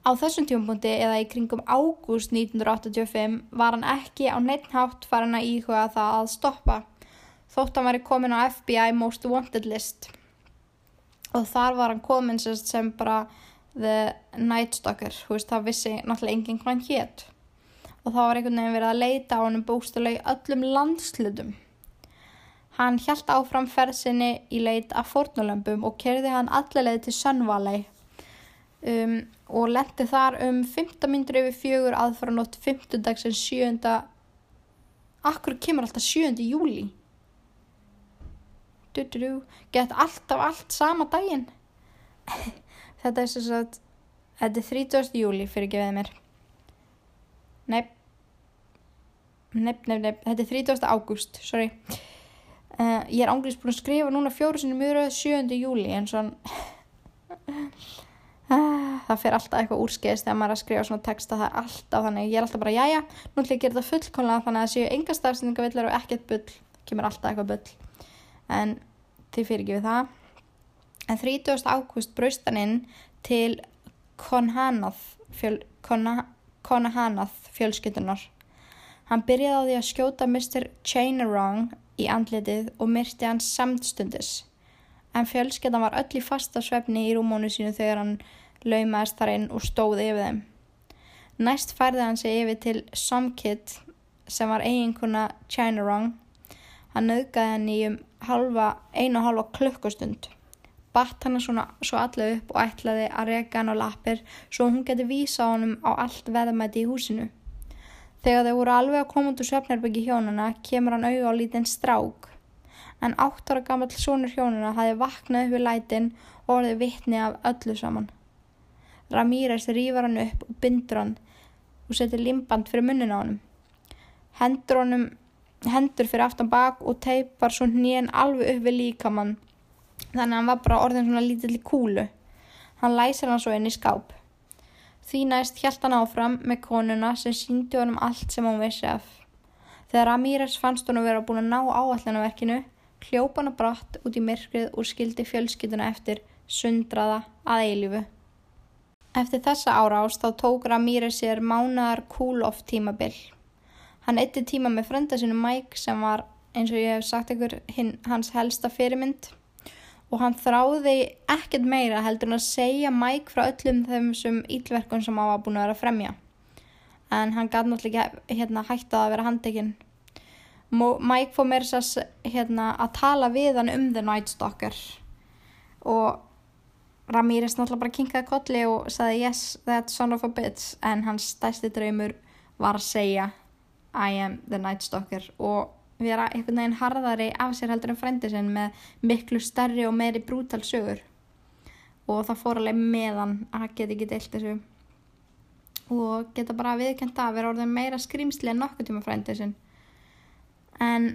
Á þessum tímapunkti eða í kringum ágúst 1985 var hann ekki á neittnátt farin að íhuga það að stoppa þótt hann væri komin á FBI Most Wanted list og þar var hann komin sem bara The Night Stalker, veist það vissi náttúrulega enginn hvað hann hétt og þá var einhvern veginn verið að leita á hann bústuleg öllum landslutum. Hann hjælt áfram ferðsynni í leit af fornulömpum og kerði hann allaveg til Sönvalei um, og lendi þar um 15 minnir yfir fjögur aðfara nótt 15 dagsins 7. Akkur kemur alltaf 7. júli? Du, du, du. Gett alltaf allt sama daginn. Þetta er svo að þetta er 30. júli fyrir veið mér. Neip. Neip, neip, neip. Þetta er 30. ágúst, sorry. Uh, ég er ánglýst búin að skrifa núna fjóru sinni mjög rauð 7. júli en svona það fer alltaf eitthvað úrskeiðist þegar maður er að skrifa svona texta það er alltaf þannig, ég er alltaf bara jæja nú ætlum ég að gera þetta fullkonlega þannig að það séu enga stafsendingavillar og ekkert bull kemur alltaf eitthvað bull en því fyrir ekki við það en 30. ágúst braustaninn til Konhanath fjöl, Konhanath fjölskyttunar hann byrjaði á því að skjóta Mr. Chainarong í andletið og myrti hann samtstundis en fjölskyttan var öll í fasta svefni í rúmónu sínu þegar hann laumaðist þar inn og stóði yfir þeim. Næst færði hann sig yfir til Somkid sem var eiginkuna Chinarong. Hann nöðgæði hann í um halva, einu og halva klukkustund. Batt hann svona svo allu upp og ætlaði að reka hann á lappir svo hún geti vísa honum á allt veðamæti í húsinu. Þegar þau voru alveg að koma út úr söfnarbyggi hjónuna kemur hann auða á lítinn strák. En átt ára gammal sonur hjónuna hafi vaknað upp við lætin og orðið vittni af öllu saman. Ramírez rýfar hann upp og bindur hann og setur limband fyrir munnin á hann. Hendur honum hendur fyrir aftan bak og teipar svo hnén alveg upp við líkamann þannig að hann var bara orðin svona lítill í kúlu. Hann læsir hann svo inn í skáp. Því næst hjælt hann áfram með konuna sem síndi honum allt sem hann vissi af. Þegar Ramírez fannst hann að vera búin að ná áallanaverkinu, hljópa hann að brátt út í myrkrið og skildi fjölskytuna eftir sundraða að eilifu. Eftir þessa árás þá tók Ramírez sér mánar cool-off tímabill. Hann eitti tíma með frenda sinu Mike sem var, eins og ég hef sagt ykkur, hinn, hans helsta fyrirmynd og hann þráði ekkert meira heldur en að segja Mike frá öllum þessum ílverkun sem hann var búin að vera að fremja. En hann gæti náttúrulega ekki hérna, hætta að vera handekinn. Mike fór mér hérna, að tala við hann um The Night Stalker og Ramírez náttúrulega bara kinkaði kolli og saði yes, that son of a bitch. En hans stæsti draumur var að segja I am the night stalker. Og vera einhvern veginn harðari af sér heldur en frendi sinn með miklu starri og meiri brútal sögur. Og það fór alveg meðan að geta ekki deilt þessu. Og geta bara viðkjönda að vera orðin meira skrimsli en nokkuð tíma frendi sinn. En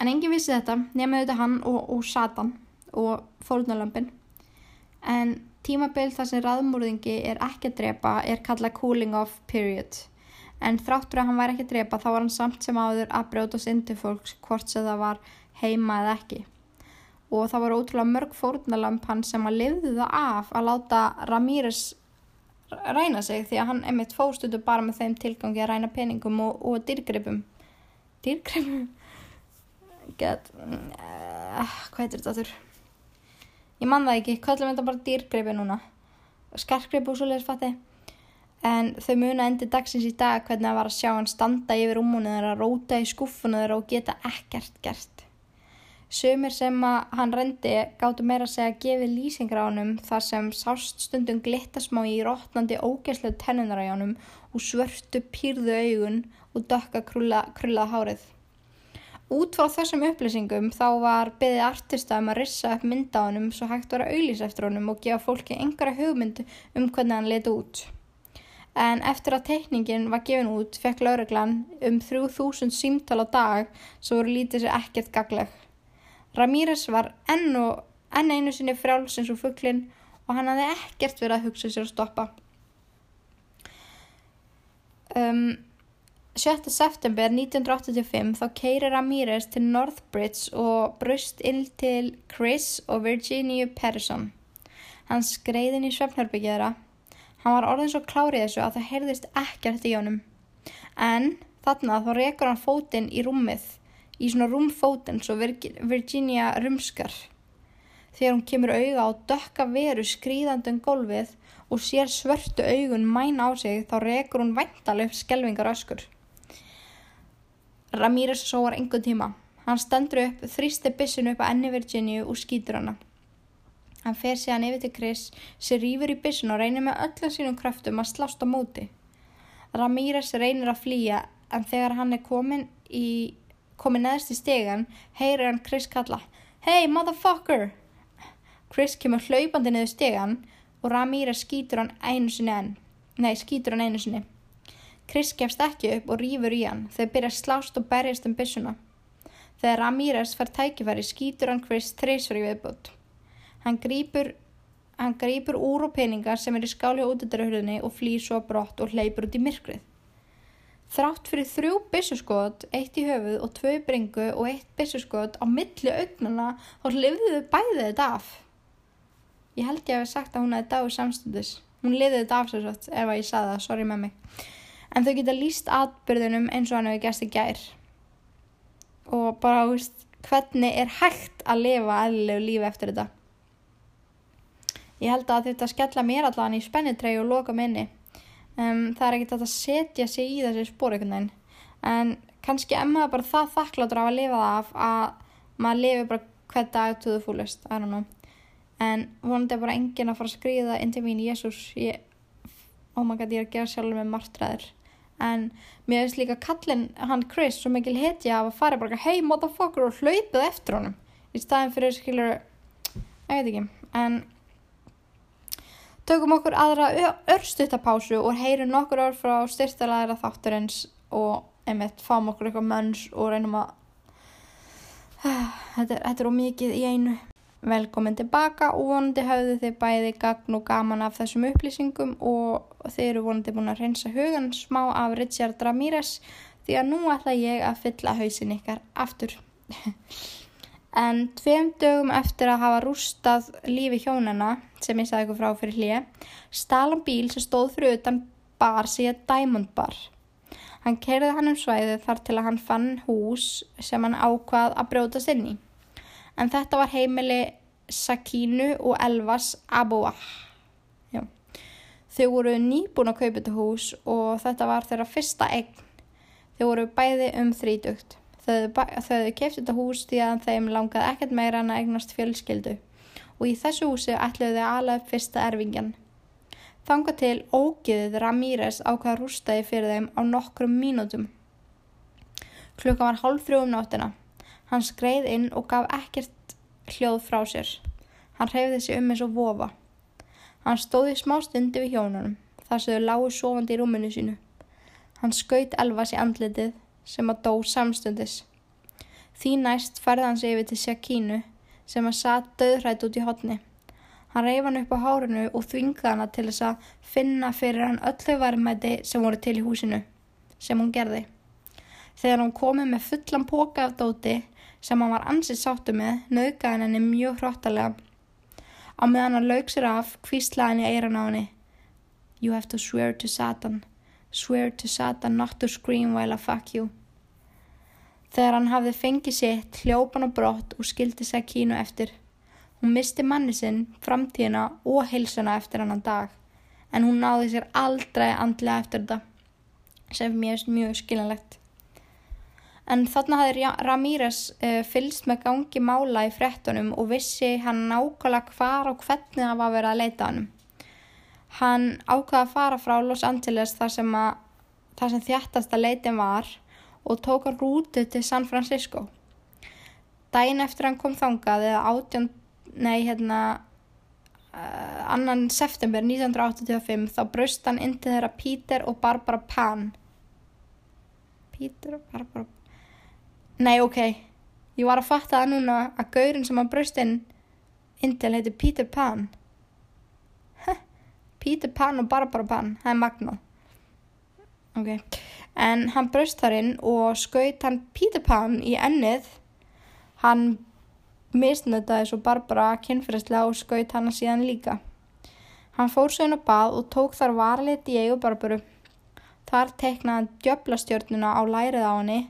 en enginn vissi þetta nema auðvitað hann og, og Satan og fólknarlampin en tímabil þar sem raðmúrðingi er ekki að drepa er kallað cooling off period. En þráttur að hann væri ekki að drepa þá var hann samt sem áður að brjótast inn til fólks hvort sem það var heima eða ekki. Og það var ótrúlega mörg fórnalamp hann sem að lifðu það af að láta Ramírez ræna sig því að hann emitt fóstutu bara með þeim tilgangi að ræna peningum og, og dýrgripum. Dýrgripum? Get, uh, hvað heitir þetta þurr ég man það ekki, kallum þetta bara dýrgreipi núna. Skarkgreip og svoleiðis fatti. En þau muna endi dagsins í dag hvernig það var að sjá hann standa yfir umhúnið þeirra, róta í skuffunum þeirra og geta ekkert gert. Sumir sem að hann rendi gáttu meira að segja að gefi lýsingar á hannum þar sem sást stundum glittasmá í rótnandi ógæslu tennunar á hannum og svörtu pýrðu augun og dökka krullað krulla hárið. Út frá þessum upplýsingum þá var byggðið artista um að rissa upp mynda á hannum svo hægt var að auðlýsa eftir honum og gefa fólki einhverja hugmyndu um hvernig hann leti út. En eftir að teikningin var gefin út fekk lauruglan um 3000 símtal á dag svo voru lítið sér ekkert gagleg. Ramírez var enn og enn einu sinni frjálsins úr fugglin og hann hafði ekkert verið að hugsa sér að stoppa. Um, 7. september 1985 þá keirir Ramirez til Northbridge og brust inn til Chris og Virginia Patterson. Hann skreiðin í svefnherbyggjaðra. Hann var orðin svo klárið þessu að það heyrðist ekkert í honum. En þarna þá rekur hann fótinn í rúmið, í svona rúmfótinn svo Virginia rumskar. Þegar hún kemur auga á dökka veru skrýðandum gólfið og sér svörtu augun mæna á sig þá rekur hún væntaleg skelvingar öskur. Ramírez sóar engu tíma. Hann stendur upp, þrýstir bissinu upp að enni Virginia og skýtur hana. Hann fer síðan yfir til Chris, sér rýfur í bissinu og reynir með öllum sínum kröftum að slást á móti. Ramírez reynir að flýja en þegar hann er komin, í, komin neðst í stegan heyrir hann Chris kalla Hey motherfucker! Chris kemur hlaupandi niður stegan og Ramírez skýtur hann einu sinni enn. Nei, skýtur hann einu sinni. Chris gefst ekki upp og rýfur í hann. Þeir byrja slást og berjast um byssuna. Þegar Ramírez fær tækifæri skýtur hann Chris þreysfri viðbútt. Hann grýpur, hann grýpur úr og peningar sem er í skáli á útættarahurðinni og flýr svo brott og hleypur út í myrkrið. Þrátt fyrir þrjú byssuskot, eitt í höfuð og tvö bringu og eitt byssuskot á milli augnana og hlifðuðu bæðið þetta af. Ég held ég að hef sagt að hún hefði dáið samstundis. Hún liðið þetta af sér svo ef að ég saði það, sorry með mig. En þau geta líst atbyrðunum eins og hann hefur gæst í gær. Og bara, þú veist, hvernig er hægt að lifa aðlilegu lífi eftir þetta? Ég held að þetta skella mér allavega í spennitrei og loka minni. Um, það er ekkert að setja sig í þessi spór einhvern veginn. En kannski emmaða bara það þakkláttur af að lifa það af að maður lifi bara hvern dag to the fullest, I don't know en vonandi er bara engin að fara að skriða inn til mín Jésús oh my god ég er að gera sjálfur með margtræður en mér veist líka kallin hann Chris svo mikil hetja af að fara bara hey motherfucker og hlaupið eftir honum. Í staðin fyrir skilur ég veit ekki. En tökum okkur aðra örstuðtapásu og heyrum nokkur orð frá styrtalæðara þátturins og einmitt fáum okkur eitthvað mönns og reynum að þetta er ómikið í einu Velkomin tilbaka og vonandi hafðu þið bæði gagn og gaman af þessum upplýsingum og þið eru vonandi búin að reynsa hugan smá af Richard Ramírez því að nú ætla ég að fylla hausin ykkar aftur. en tveim dögum eftir að hafa rústað lífi hjónana sem ég sagði ykkur frá fyrir hlýja, stalan bíl sem stóð fyrir utan bar síðan Diamond Bar. Hann kerði hann um svæðu þar til að hann fann hús sem hann ákvað að brjótast inn í en þetta var heimili Sakínu og Elvas Abouah. Þau voru nýbúin að kaupa þetta hús og þetta var þeirra fyrsta eign. Þau voru bæði um þrítugt. Þau hefðu keift þetta hús því að þeim langaði ekkert meira en að eignast fjölskyldu og í þessu húsi ætluðu þau alveg fyrsta erfingjan. Þanga til ógiðið Ramírez ákvaða rústaði fyrir þeim á nokkrum mínútum. Klukka var hálf þrjú um náttina. Hann skreið inn og gaf ekkert hljóð frá sér. Hann hreyfði sig um eins og vofa. Hann stóði smá stundi við hjónunum þar sem þau lágu sofandi í rúminu sínu. Hann skaut elvas í andlitið sem að dó samstundis. Því næst ferði hann sig yfir til Sjakínu sem að satt döðrætt út í hotni. Hann reyf hann upp á hárunu og þvingði hana til þess að finna fyrir hann öllu varmæti sem voru til í húsinu, sem hún gerði. Þegar hann komið með fullan póka af dóti sem hann var ansið sáttu með, nauðgæði hann henni mjög hróttalega. Á meðan hann laug sér af, kvíslaði hann í eiran á henni. You have to swear to Satan. Swear to Satan not to scream while I fuck you. Þegar hann hafði fengið sitt, hljópan og brott og skildi sig kínu eftir. Hún misti manni sinn, framtíðina og heilsuna eftir hann dag. En hún náði sér aldrei andlega eftir þetta, sem mér er mjög skiljanlegt. En þarna hafði Ramírez uh, fylst með gangi mála í frettunum og vissi hann nákvæmlega hvar og hvernig það var vera að leita hann. Hann ákvaði að fara frá Los Angeles þar sem, að, þar sem þjættasta leitin var og tók hann rútu til San Francisco. Dæin eftir hann kom þangað eða átjón, nei hérna, uh, annan september 1985 þá braust hann inn til þeirra Peter og Barbara Pan. Peter og Barbara Pan. Nei, ok. Ég var að fatta það núna að gaurin sem að braustinn Indel heitir Peter Pan. Hæ? Peter Pan og Barbara Pan, það er magnað. Ok, en hann braust þar inn og skaut hann Peter Pan í ennið. Hann misnötaði svo Barbara kynferðislega og skaut hann síðan líka. Hann fór svo inn á bað og tók þar varlit í eigu Barbaru. Þar teiknaði hann djöblastjörnuna á lærið á henni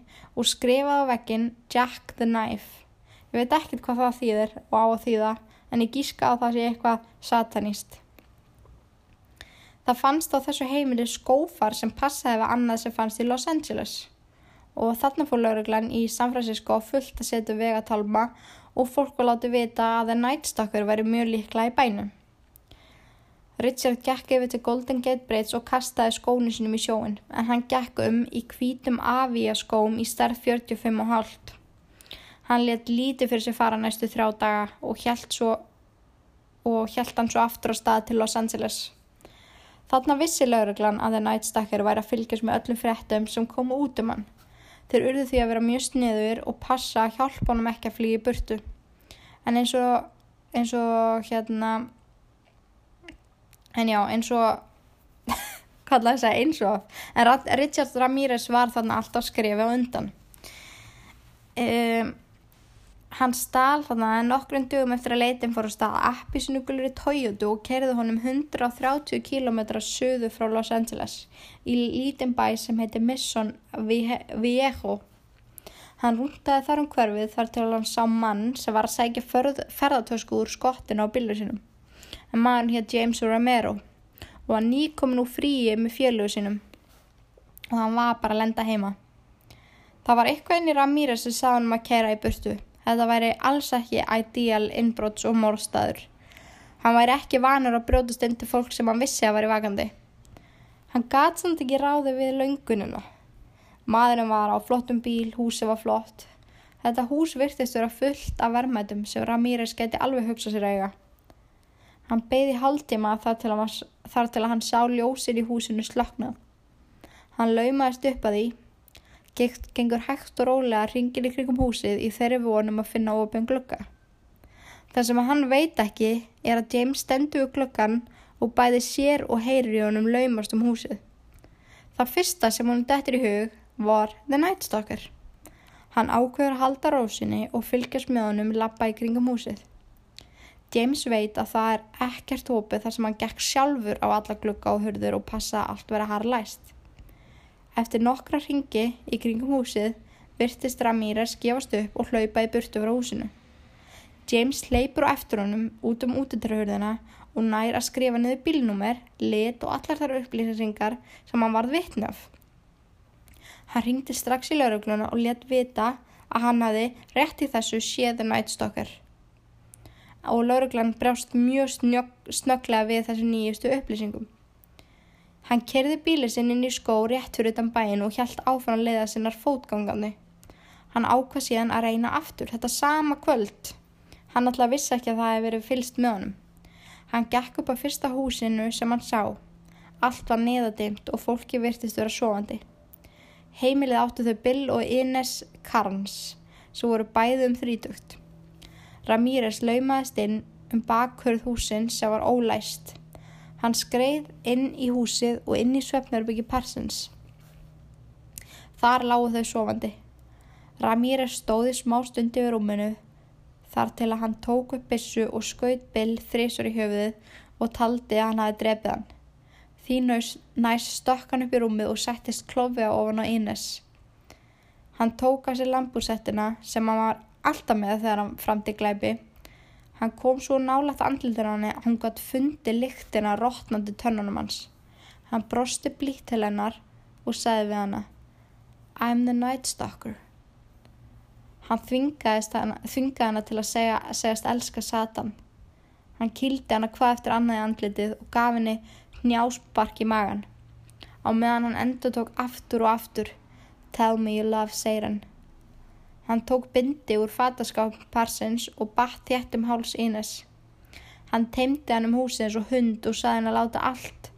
og skrifaði á vekkin Jack the Knife. Ég veit ekkert hvað það þýðir og á að þýða en ég gíska á það sé eitthvað satanist. Það fannst á þessu heimili skófar sem passaði við annað sem fannst í Los Angeles og þarna fór lauruglan í San Francisco fullt að setja vegatalma og fólk var látið vita að Night Stalker væri mjög líkla í bænum. Richard gekk yfir til Golden Gate Bridge og kastaði skónu sinum í sjóin en hann gekk um í hvítum avíaskóm í stærð 45,5. Hann let lítið fyrir sig fara næstu þrjá daga og hjælt hann svo aftur á stað til Los Angeles. Þarna vissi lauruglan að Night Stalker væri að fylgjast með öllum fréttum sem komu út um hann. Þeir urðu því að vera mjög sniður og passa að hjálpa honum ekki að flýja burtu. En eins og, eins og hérna, en já, eins og, hvað laði segja, eins og, en Richard Ramirez var þarna alltaf skrifið á undan. Um, Hann stál þannig að nokkrum dugum eftir að leitin fór að staða appisnugulur í Toyota og kerði honum 130 km söðu frá Los Angeles í lítinn bæ sem heiti Mission Viejo. Hann rúntaði þar um hverfið þar til hann sá mann sem var að sækja ferðartösku úr skottinu á billu sinum. En maður hér James Romero og hann nýkomin úr fríi með fjöluðu sinum og hann var bara að lenda heima. Það var eitthvað inn í Ramírez sem sá hann um að kera í burtu. Þetta væri alls ekki ideal innbróts og morstaður. Hann væri ekki vanur að brjótast inn til fólk sem hann vissi að væri vakandi. Hann gat samt ekki ráði við laungununa. Maðurinn var á flottum bíl, húsi var flott. Þetta hús virtist vera fullt af verðmætum sem Ramírez geti alveg hugsað sér eiga. Hann beði haldtíma þar til, var, þar til að hann sá ljósir í húsinu slökna. Hann laumaðist upp að því gengur hægt og rólega ringin í krigum húsið í þeirri vonum að finna ofin glögga. Það sem hann veit ekki er að James stendur við glöggan og bæði sér og heyrir í honum laumast um húsið. Það fyrsta sem hún dættir í hug var The Night Stalker. Hann ákveður að halda rósinni og fylgjast með honum lappa í kringum húsið. James veit að það er ekkert hópið þar sem hann gekk sjálfur á alla glugga og hurður og passa að allt vera harlæst. Eftir nokkra ringi í kringum húsið virtist Ramírez gefast upp og hlaupa í burtu frá húsinu. James hleypur á eftir honum út um útitrahurðina og nær að skrifa niður bílnúmer, lit og allar þar upplýsingar sem hann varð vitnaf. Hann ringdi strax í laurugluna og let vita að hann hafi rétt í þessu séðu nætstokkar. Og lauruglan brást mjög snögglega við þessu nýjustu upplýsingum. Hann kerði bílið sinn inn í skó rétt fyrir utan bæin og hjælt að leiða sinnar fótgangandi. Hann ákvað síðan að reyna aftur, þetta sama kvöld. Hann alltaf vissi ekki að það hefði verið fylst með honum. Hann gekk upp á fyrsta húsinu sem hann sá. Allt var neðadimt og fólki virtist vera sofandi. Heimilið áttu þau Bill og Ines Carnes, sem voru bæði um þrítugt. Ramírez laumaðist inn um bakhörð húsin sem var ólæst. Hann skreið inn í húsið og inn í svefnarbyggi Parsons. Þar lágu þau sofandi. Ramírez stóði smá stundi við rúminu þar til að hann tók upp bissu og skaut Bill þrísor í höfuðið og taldi að hann hafi drefið hann. Því næst stökk hann upp í rúmið og settist klófiða ofan á Ines. Hann tók að sér lambúsettina sem hann var alltaf með þegar hann framti glæpi Hann kom svo nálat andlildur á henni að hún gætt fundi lyktina rótnandi tönnunum hans. Hann brosti blíkt til hennar og sagði við hana I'm the night stalker. Hann þvingaði hana til að segja, segjast elska Satan. Hann kildi hana hvað eftir annaði andlitið og gaf henni njáspark í magan. Á meðan hann endur tók aftur og aftur Tell me you love Satan. Hann tók bindi úr fataskáp parsins og batt þétt um háls Ínes. Hann teimdi hann um húsið eins og hund og saði hann að láta allt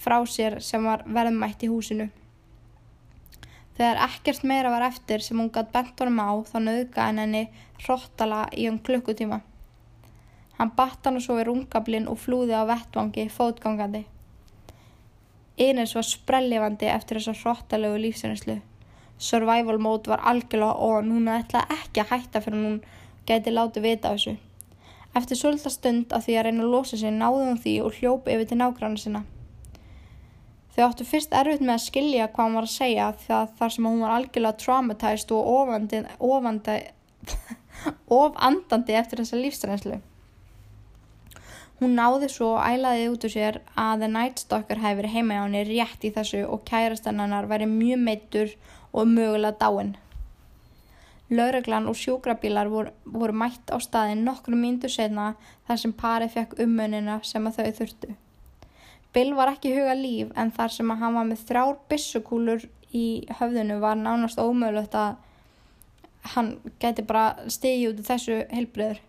frá sér sem var verðmætt í húsinu. Þegar ekkert meira var eftir sem hún gætt bent honum á þá nöðga hann henni hróttala í um klukkutíma. Hann batt hann og svo í rungablinn og flúði á vettvangi fótgangandi. Ines var sprellifandi eftir þessa hróttalegu lífsreynslu. Survival mode var algjörlega og núna ætlaði ekki að hætta fyrir hún gæti látið vita af þessu. Eftir svolítið stund að því að reyna að losa sig náði hún því og hljóp yfir til nágranna sinna. Þau áttu fyrst erfitt með að skilja hvað hann var að segja þar sem hún var algjörlega traumatized og ofandi, ofandi, ofandandi eftir þessa lífsreynslu. Hún náði svo og ælaði út úr sér að The Night Stalker hefði verið heima hjá henni rétt í þessu og kærastannar væri mjög meittur og mögulega dáin. Lauraglan og sjúkrabílar voru, voru mætt á staðin nokkru mínútur setna þar sem parið fekk ummunina sem að þau þurftu. Bill var ekki huga líf en þar sem að hann var með þrjár bissukúlur í höfðinu var nánast ómögulegt að hann geti bara stigið út af þessu heilbreyður.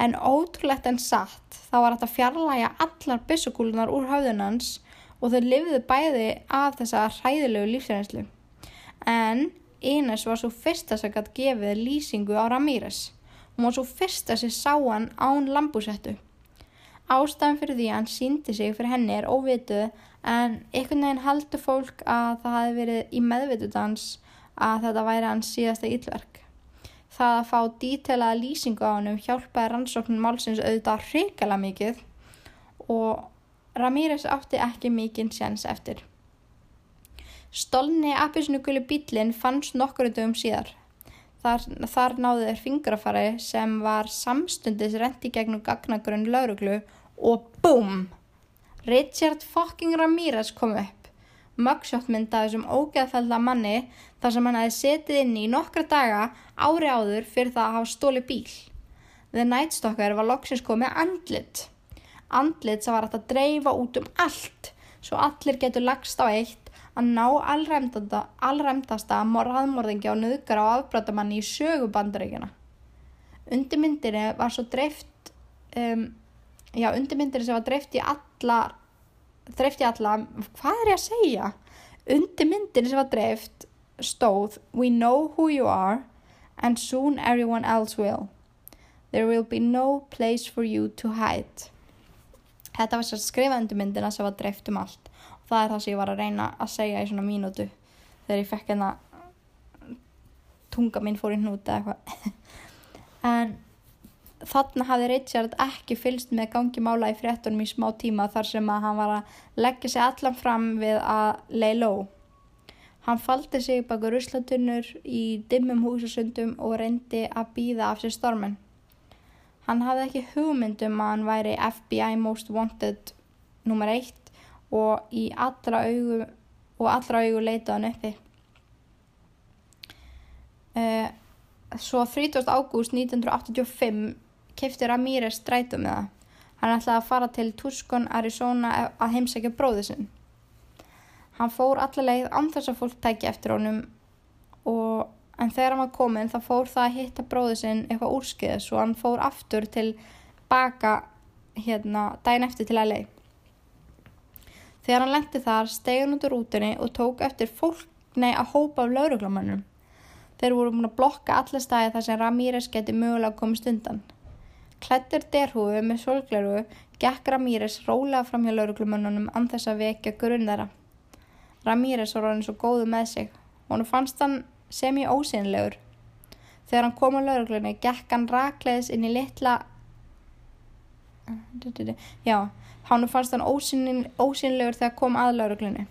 En ótrúlegt en satt þá var þetta fjarlæga allar byssukúlunar úr höfðunans og þau lifðu bæði af þessa hræðilegu lífsreynslu. En Ines var svo fyrsta sem gætt gefið lýsingu á Ramírez. Hún var svo fyrsta sem sá hann án lambúsettu. Ástæðan fyrir því að hann síndi sig fyrir henni er óvituð en einhvern veginn haldur fólk að það hafi verið í meðvitudans að þetta væri hans síðasta yllverk. Það að fá dítelaða lýsingu á hann hjálpaði rannsóknum málsins auðvitað hrikala mikið og Ramírez átti ekki mikinn séns eftir. Stolni appisnuguli bílinn fannst nokkur dögum síðar. Þar, þar náðu þeir fingrafari sem var samstundis rendi gegnum gagnagrunn lauruglu og BOOM! Richard fucking Ramírez kom upp mugshotmynd af þessum ógeðfælda manni þar sem hann hefði setið inn í nokkra daga ári áður fyrir það að hafa stóli bíl. The Night Stalker var loksins komið andlit. Andlit sem var hægt að dreifa út um allt svo allir getur lagst á eitt að ná allræmdasta morðmorðingja og nöðgar á afbrátamanni í sögubandaríkjana. Undirmyndinni var svo dreift, um, já undirmyndinni sem var dreift í allar þreifti alla, hvað er ég að segja? Undir myndinni sem var dreift stóð We know who you are and soon everyone else will. There will be no place for you to hide. Þetta var sér skrifað undir myndina sem var dreift um allt það er það sem ég var að reyna að segja í svona mínútu þegar ég fekk hérna tunga mín fór í hnúti eða eitthvað. en Þannig hafði Richard ekki fylst með gangi mála í fréttunum í smá tíma þar sem að hann var að leggja sig allan fram við að lay low. Hann faldi sig baka ruslatunnur í dimmum húsasundum og reyndi að býða af sér stormin. Hann hafði ekki hugmyndum að hann væri FBI Most Wanted nr. 1 og í allra augu, og allra augu leitaði hann uppi. Uh, svo 30. ágúst 1985 kefti Ramírez strætu með það. Hann ætlaði að fara til Tucson, Arizona að heimsækja bróðu sinn. Hann fór allaveg án þess að fólk tækja eftir honum og, en þegar hann var komin þá fór það að hitta bróðu sinn eitthvað úrskiðis og hann fór aftur til baka hérna daginn eftir til að leið. Þegar hann lendi þar stegi hann út úr útunni og tók eftir fólk nei að hópa af lauruglamannum. Þeir voru múin að blokka alla stæði þar sem Ramírez geti mögulega komist undan. Klættur derhúfu með solgleru gekk Ramírez rólega fram hjá lauruglumönnunum anþess að vekja grunn þeirra. Ramírez var hann svo góðu með sig. Hún fannst hann semi ósynlegur. Þegar hann kom á lauruglunni gekk hann rakleðis inn í litla... Já, hann fannst hann ósyn... ósynlegur þegar kom að lauruglunni.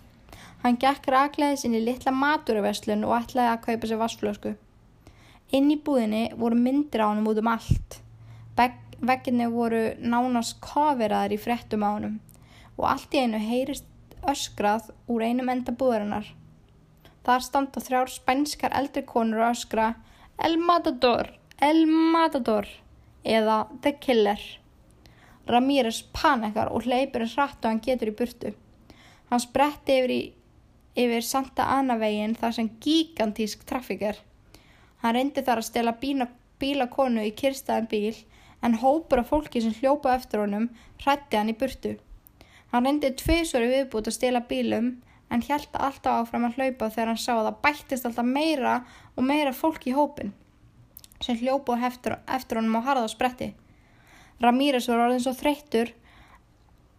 Hann gekk rakleðis inn í litla maturverslun og ætlaði að kaupa sér vassflösku. Inn í búðinni voru myndir á hann út um allt. Vegginni voru nánast koferaðar í frettum á honum og allt í einu heyrist öskrað úr einum enda búðarinnar. Þar standa þrjár spænskar eldri konur og öskra El Matador, El Matador eða The Killer. Ramírez panikar og hleypur hratt og hann getur í burtu. Hann spretti yfir, yfir Santa Ana veginn þar sem gigantísk trafík er. Hann reyndi þar að stela bílakonu í kyrstaðan bíl en hópur af fólki sem hljópa eftir honum hrætti hann í burtu. Hann reyndi tviðsvöru viðbútt að stila bílum en held alltaf áfram að hlaupa þegar hann sá að það bættist alltaf meira og meira fólk í hópin sem hljópa eftir, eftir honum á harða spretti. Ramírez var orðin svo þreyttur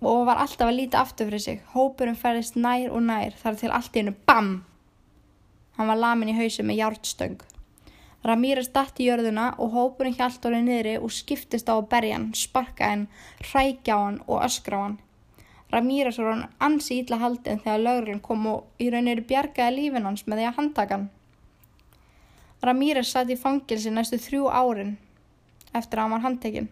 og var alltaf að líta aftur fyrir sig. Hópurum ferðist nær og nær þar til allt í hennu BAM! Hann var lamin í hausi með hjártstöng. Ramírez dætt í jörðuna og hópurinn hjælt orðið niðri og skiptist á að berja hann, sparka hann, rækja á hann og öskra á hann. Ramírez var hann ansi ítla haldin þegar lögurinn kom og í rauninu bjargaði lífin hans með því að handtaka hann. Ramírez satt í fangilsi næstu þrjú árin eftir að hann var handtekinn.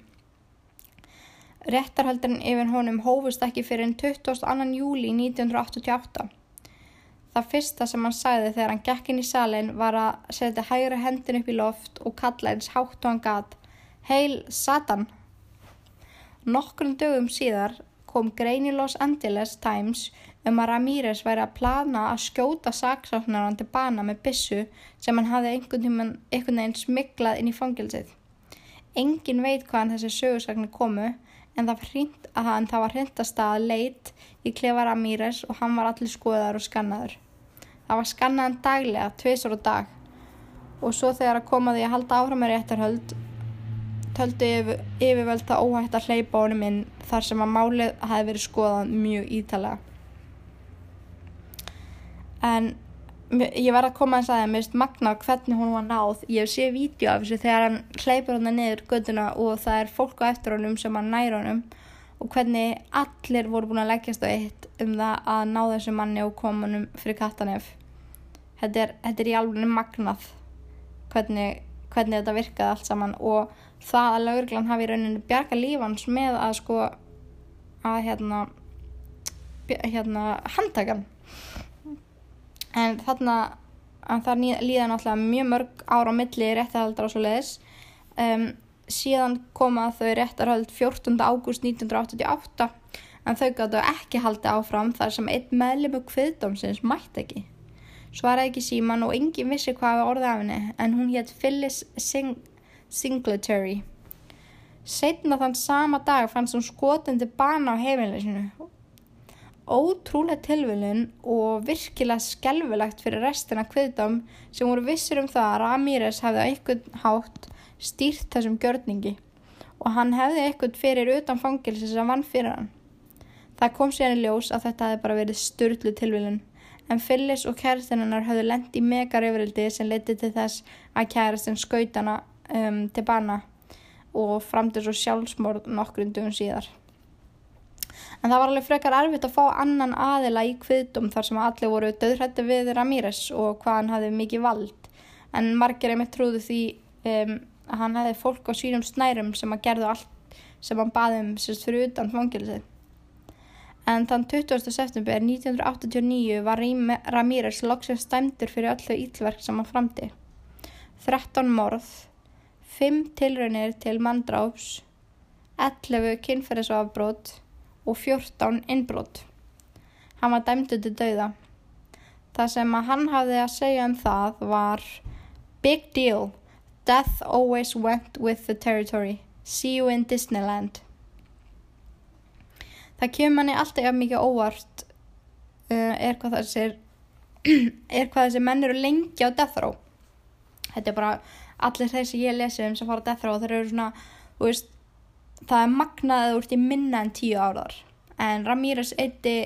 Réttarhaldurinn yfir honum hófust ekki fyrir en 22. júli 1988. Það fyrsta sem hann sagði þegar hann gekk inn í salin var að setja hægra hendin upp í loft og kalla eins hátt og hann gat Heil Satan! Nokkrum dögum síðar kom grein í Los Angeles Times um að Ramírez væri að plana að skjóta saksafnaran til bana með bissu sem hann hafði einhvern veginn smiklað inn í fangilsið. Engin veit hvaðan þessi sögursagnir komu en það var hreint að að staða leit í klefa Ramírez og hann var allir skoðar og skannaður. Það var skannaðan daglega, tviðsor og dag og svo þegar að koma því að halda áfram með réttarhöld töldu yfir, yfirvöld það óhægt að hleypa honum inn þar sem að málið hafi verið skoðað mjög ítalega. En ég verði að koma að segja mér veist magna hvernig hún var náð. Ég sé vídeo af þessu þegar hann hleypur hann niður göduna og það er fólk á eftir honum sem hann næra honum og hvernig allir voru búin að leggjast á eitt um það að ná þessu manni og koma honum fyrir kattanef þetta er, þetta er í alveg magnað hvernig, hvernig þetta virkaði allt saman og það að laurglann hafi í rauninu bjarga lífans með að sko að hérna hérna handtakan en þarna það líða náttúrulega mjög mörg ára á milli réttarhaldar og svo leiðis um, síðan koma þau réttarhald 14. ágúst 1988 en þau gáttu ekki haldi áfram þar sem einn meðlum og kviðdómsins mætti ekki. Svaraði ekki síman og engin vissi hvað var orðið af henni en hún hétt Phyllis Sing Singletary. Setna þann sama dag fannst hún skotandi bana á heimilinu ótrúlega tilvölin og virkilega skelvilegt fyrir restina kviðdám sem voru vissir um það að Ramírez hefði eitthvað hátt stýrt þessum gjörningi og hann hefði eitthvað fyrir utan fangilsi sem vann fyrir hann. Það kom síðan í ljós að þetta hefði bara verið störtlu tilvölin en Phyllis og kærastinnarnar höfðu lendi megar yfirildi sem leti til þess að kærastinn skaut hana um, til bana og fram til svo sjálfsmórð nokkrum dugum síðar en það var alveg frekar erfitt að fá annan aðila í kviðdum þar sem allir voru döðrætti við Ramírez og hvað hann hafði mikið vald en margir einmitt trúðu því um, að hann hefði fólk á sínum snærum sem að gerðu allt sem hann baði um sérst fyrir utan fangilsið. En þann 20. september 1989 var Ramírez loksins stæmdur fyrir öllu ítlverk sem hann framti. 13 morð, 5 tilraunir til manndráps, 11 kynferðisofabrót og 14 innbrot. Hann var dæmdu til dauða. Það sem að hann hafði að segja um það var Big deal. Death always went with the territory. See you in Disneyland. Það kemur manni alltaf mikið óvart uh, er hvað þessi er hvað þessi menn eru lengi á death row. Þetta er bara allir þeir sem ég lesi um sem fara á death row þeir eru svona, þú veist það er magnaðið úr til minna en 10 árar en Ramírez eitti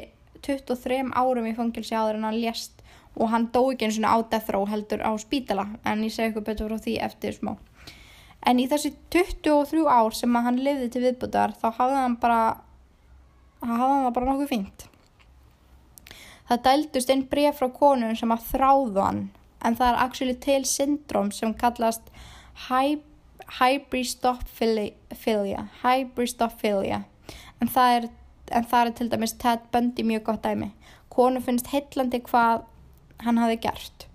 23 árum í fangilsi áður en hann lést og hann dó ekki eins og á death row heldur á spítala. En ég segi eitthvað betur frá því eftir smá. En í þessi 23 ár sem hann lifði til viðbútar þá hafði hann bara hafði hann bara nokkuð fínt. Það dældust einn bref frá konun sem að þráðu hann. En það er actually til syndrom sem kallast hybrid Hybristophilia Hybristophilia en það er, en það er til dæmis Ted Bundy mjög gott dæmi. Konu finnst heillandi hvað hann hafi gert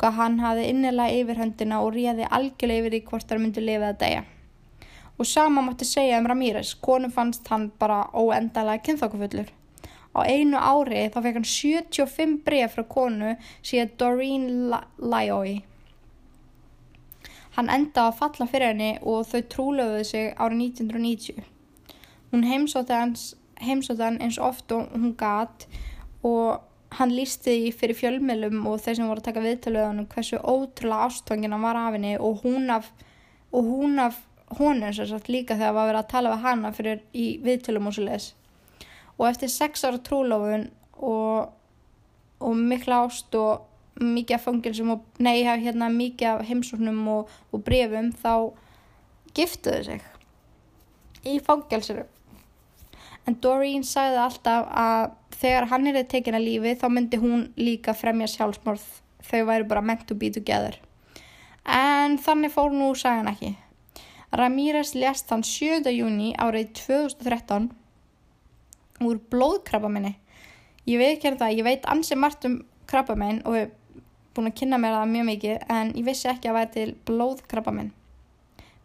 hvað hann hafi innilega yfirhöndina og ríði algjörlega yfir því hvort það myndi lifið að deyja. Og sama mátti segja um Ramírez konu fannst hann bara óendalega kynþokkufullur. Á einu ári þá fekk hann 75 bref frá konu síðan Doreen Lyoy Hann enda að falla fyrir henni og þau trúlöfuðu sig árið 1990. Hún heimsótti hann eins oft og hún gatt og hann lísti því fyrir fjölmjölum og þeir sem voru að taka viðtalöðunum hversu ótrúlega ástfangin hann var af henni og hún af, og hún af honum sem sagt líka þegar var verið að tala við hana fyrir í viðtölum og svo leiðis og eftir sex ára trúlofun og, og mikla ást og mikið af fangilsum og nei, hérna mikið af heimsóknum og, og brefum þá giftuðu sig í fangilsuru en Doreen sagði alltaf að þegar hann er tekin að lífi þá myndi hún líka fremja sjálfsmorð. Þau væri bara meant to be together. En þannig fór nú sagan ekki. Ramírez lest þann 7. júni árið 2013 úr blóðkrabbaminni ég veit ekki um það, ég veit ansi margt um krabbaminn og hef búin að kynna mér það mjög mikið en ég vissi ekki að væri til blóðkrabbaminn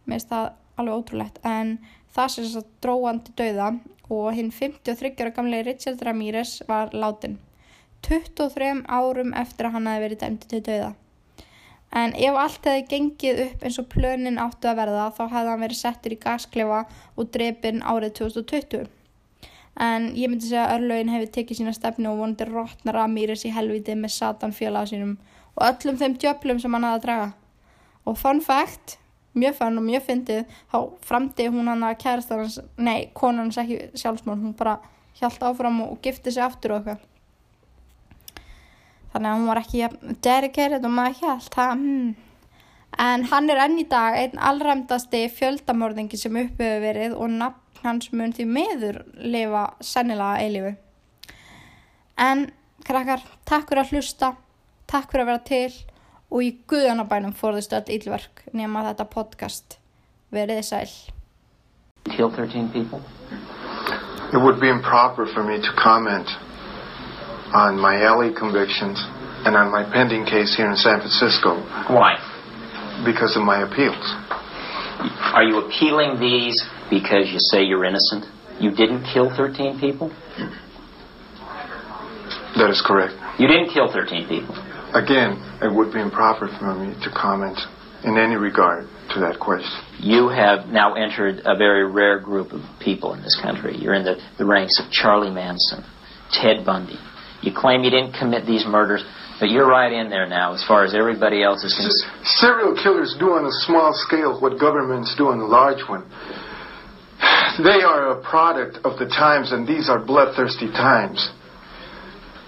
mér finnst það alveg ótrúlegt. En það sem þess að dróðandi dauða og hinn 53 ára gamlega Richard Ramírez var látin 23 árum eftir að hann hefði verið dæmdi til dauða. En ef allt hefði gengið upp eins og plönin áttu að verða þá hefði hann verið settur í gasklefa og drepin árið 2020 en ég myndi segja að örlögin hefði tekið sína stefnu og vonandi rótnar Ramírez í helviti með satan fjölaða sínum og öllum þeim djöplum sem hann hafði að draga. Og fun fact mjög fann og mjög fyndið þá framdi hún hann að kærastar hans nei, konan hans ekki sjálfsmál hún bara hjælt áfram og gifti sig aftur og eitthvað. Þannig að hún var ekki dedicated og maður hjælt hmm. en hann er enn í dag einn allræmdasti fjöldamörðingi sem uppöfu verið og nafn hans mun því meður lifa sennilega eilifu en krakkar, takk fyrir að hlusta takk fyrir að vera til og í guðanabænum fórðist öll ílverk nema þetta podcast. Verið sæl. Kill 13 people? It would be improper for me to comment on my LA convictions and on my pending case here in San Francisco. Why? Because of my appeals. Are you appealing these because you say you're innocent? You didn't kill 13 people? That is correct. You didn't kill 13 people? Again, it would be improper for me to comment in any regard to that question. You have now entered a very rare group of people in this country. You're in the, the ranks of Charlie Manson, Ted Bundy. You claim you didn't commit these murders, but you're right in there now as far as everybody else is concerned. Serial killers do on a small scale what governments do on a large one. They are a product of the times, and these are bloodthirsty times.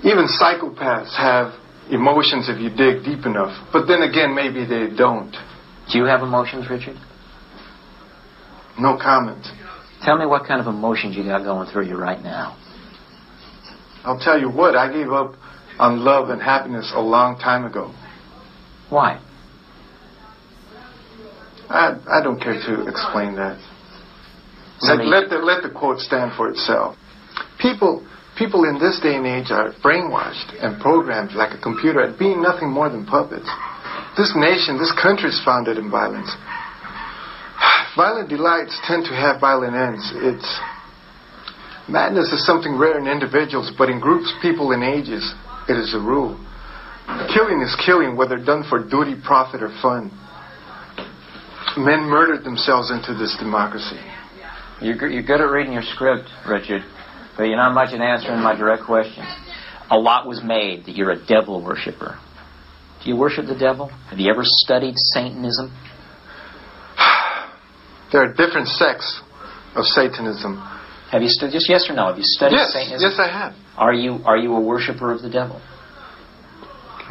Even psychopaths have emotions if you dig deep enough. But then again, maybe they don't. Do you have emotions, Richard? No comment. Tell me what kind of emotions you got going through you right now. I'll tell you what, I gave up on love and happiness a long time ago. Why? I, I don't care to explain that. Let, let, the, let the quote stand for itself. People People in this day and age are brainwashed and programmed like a computer at being nothing more than puppets. This nation, this country is founded in violence. Violent delights tend to have violent ends. It's madness is something rare in individuals, but in groups, people, and ages, it is a rule. Killing is killing, whether done for duty, profit, or fun. Men murdered themselves into this democracy. You're, you're good at reading your script, Richard. But you're not much in answering my direct questions. A lot was made that you're a devil worshiper. Do you worship the devil? Have you ever studied Satanism? There are different sects of Satanism. Have you studied just yes or no? Have you studied yes, Satanism? Yes, I have. Are you are you a worshiper of the devil?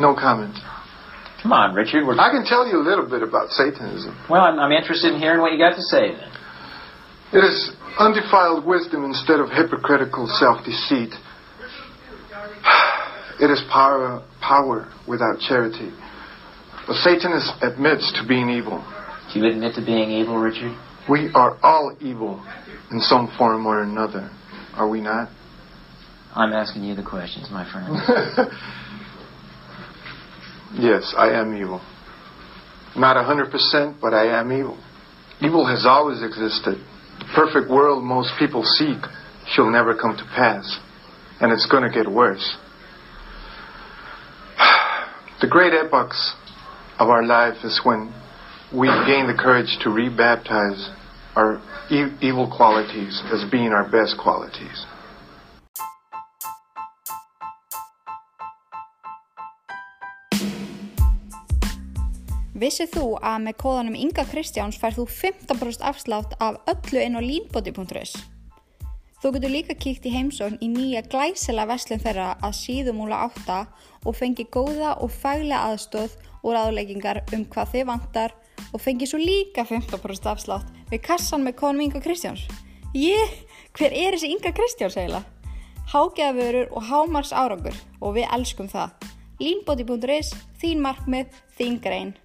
No comment. Come on, Richard. I can tell you a little bit about Satanism. Well, I'm, I'm interested in hearing what you got to say then. It is undefiled wisdom instead of hypocritical self deceit. It is power, power without charity. But Satan is, admits to being evil. Do you admit to being evil, Richard? We are all evil in some form or another, are we not? I'm asking you the questions, my friend. yes, I am evil. Not a 100%, but I am evil. Evil has always existed perfect world most people seek shall never come to pass, and it's going to get worse. The great epochs of our life is when we gain the courage to rebaptize our e- evil qualities as being our best qualities. Vissið þú að með kóðanum Inga Kristjáns fær þú 15% afslátt af öllu inn á leanbody.is? Þú getur líka kíkt í heimsókn í nýja glæsela veslun þeirra að síðumúla átta og fengi góða og faglega aðstóð og ráðleggingar um hvað þið vantar og fengi svo líka 15% afslátt við kassan með kóðanum Inga Kristjáns. Ég, hver er þessi Inga Kristjáns eiginlega? Hágeðavörur og hámars árangur og við elskum það. Leanbody.is, þín markmið, þín grein.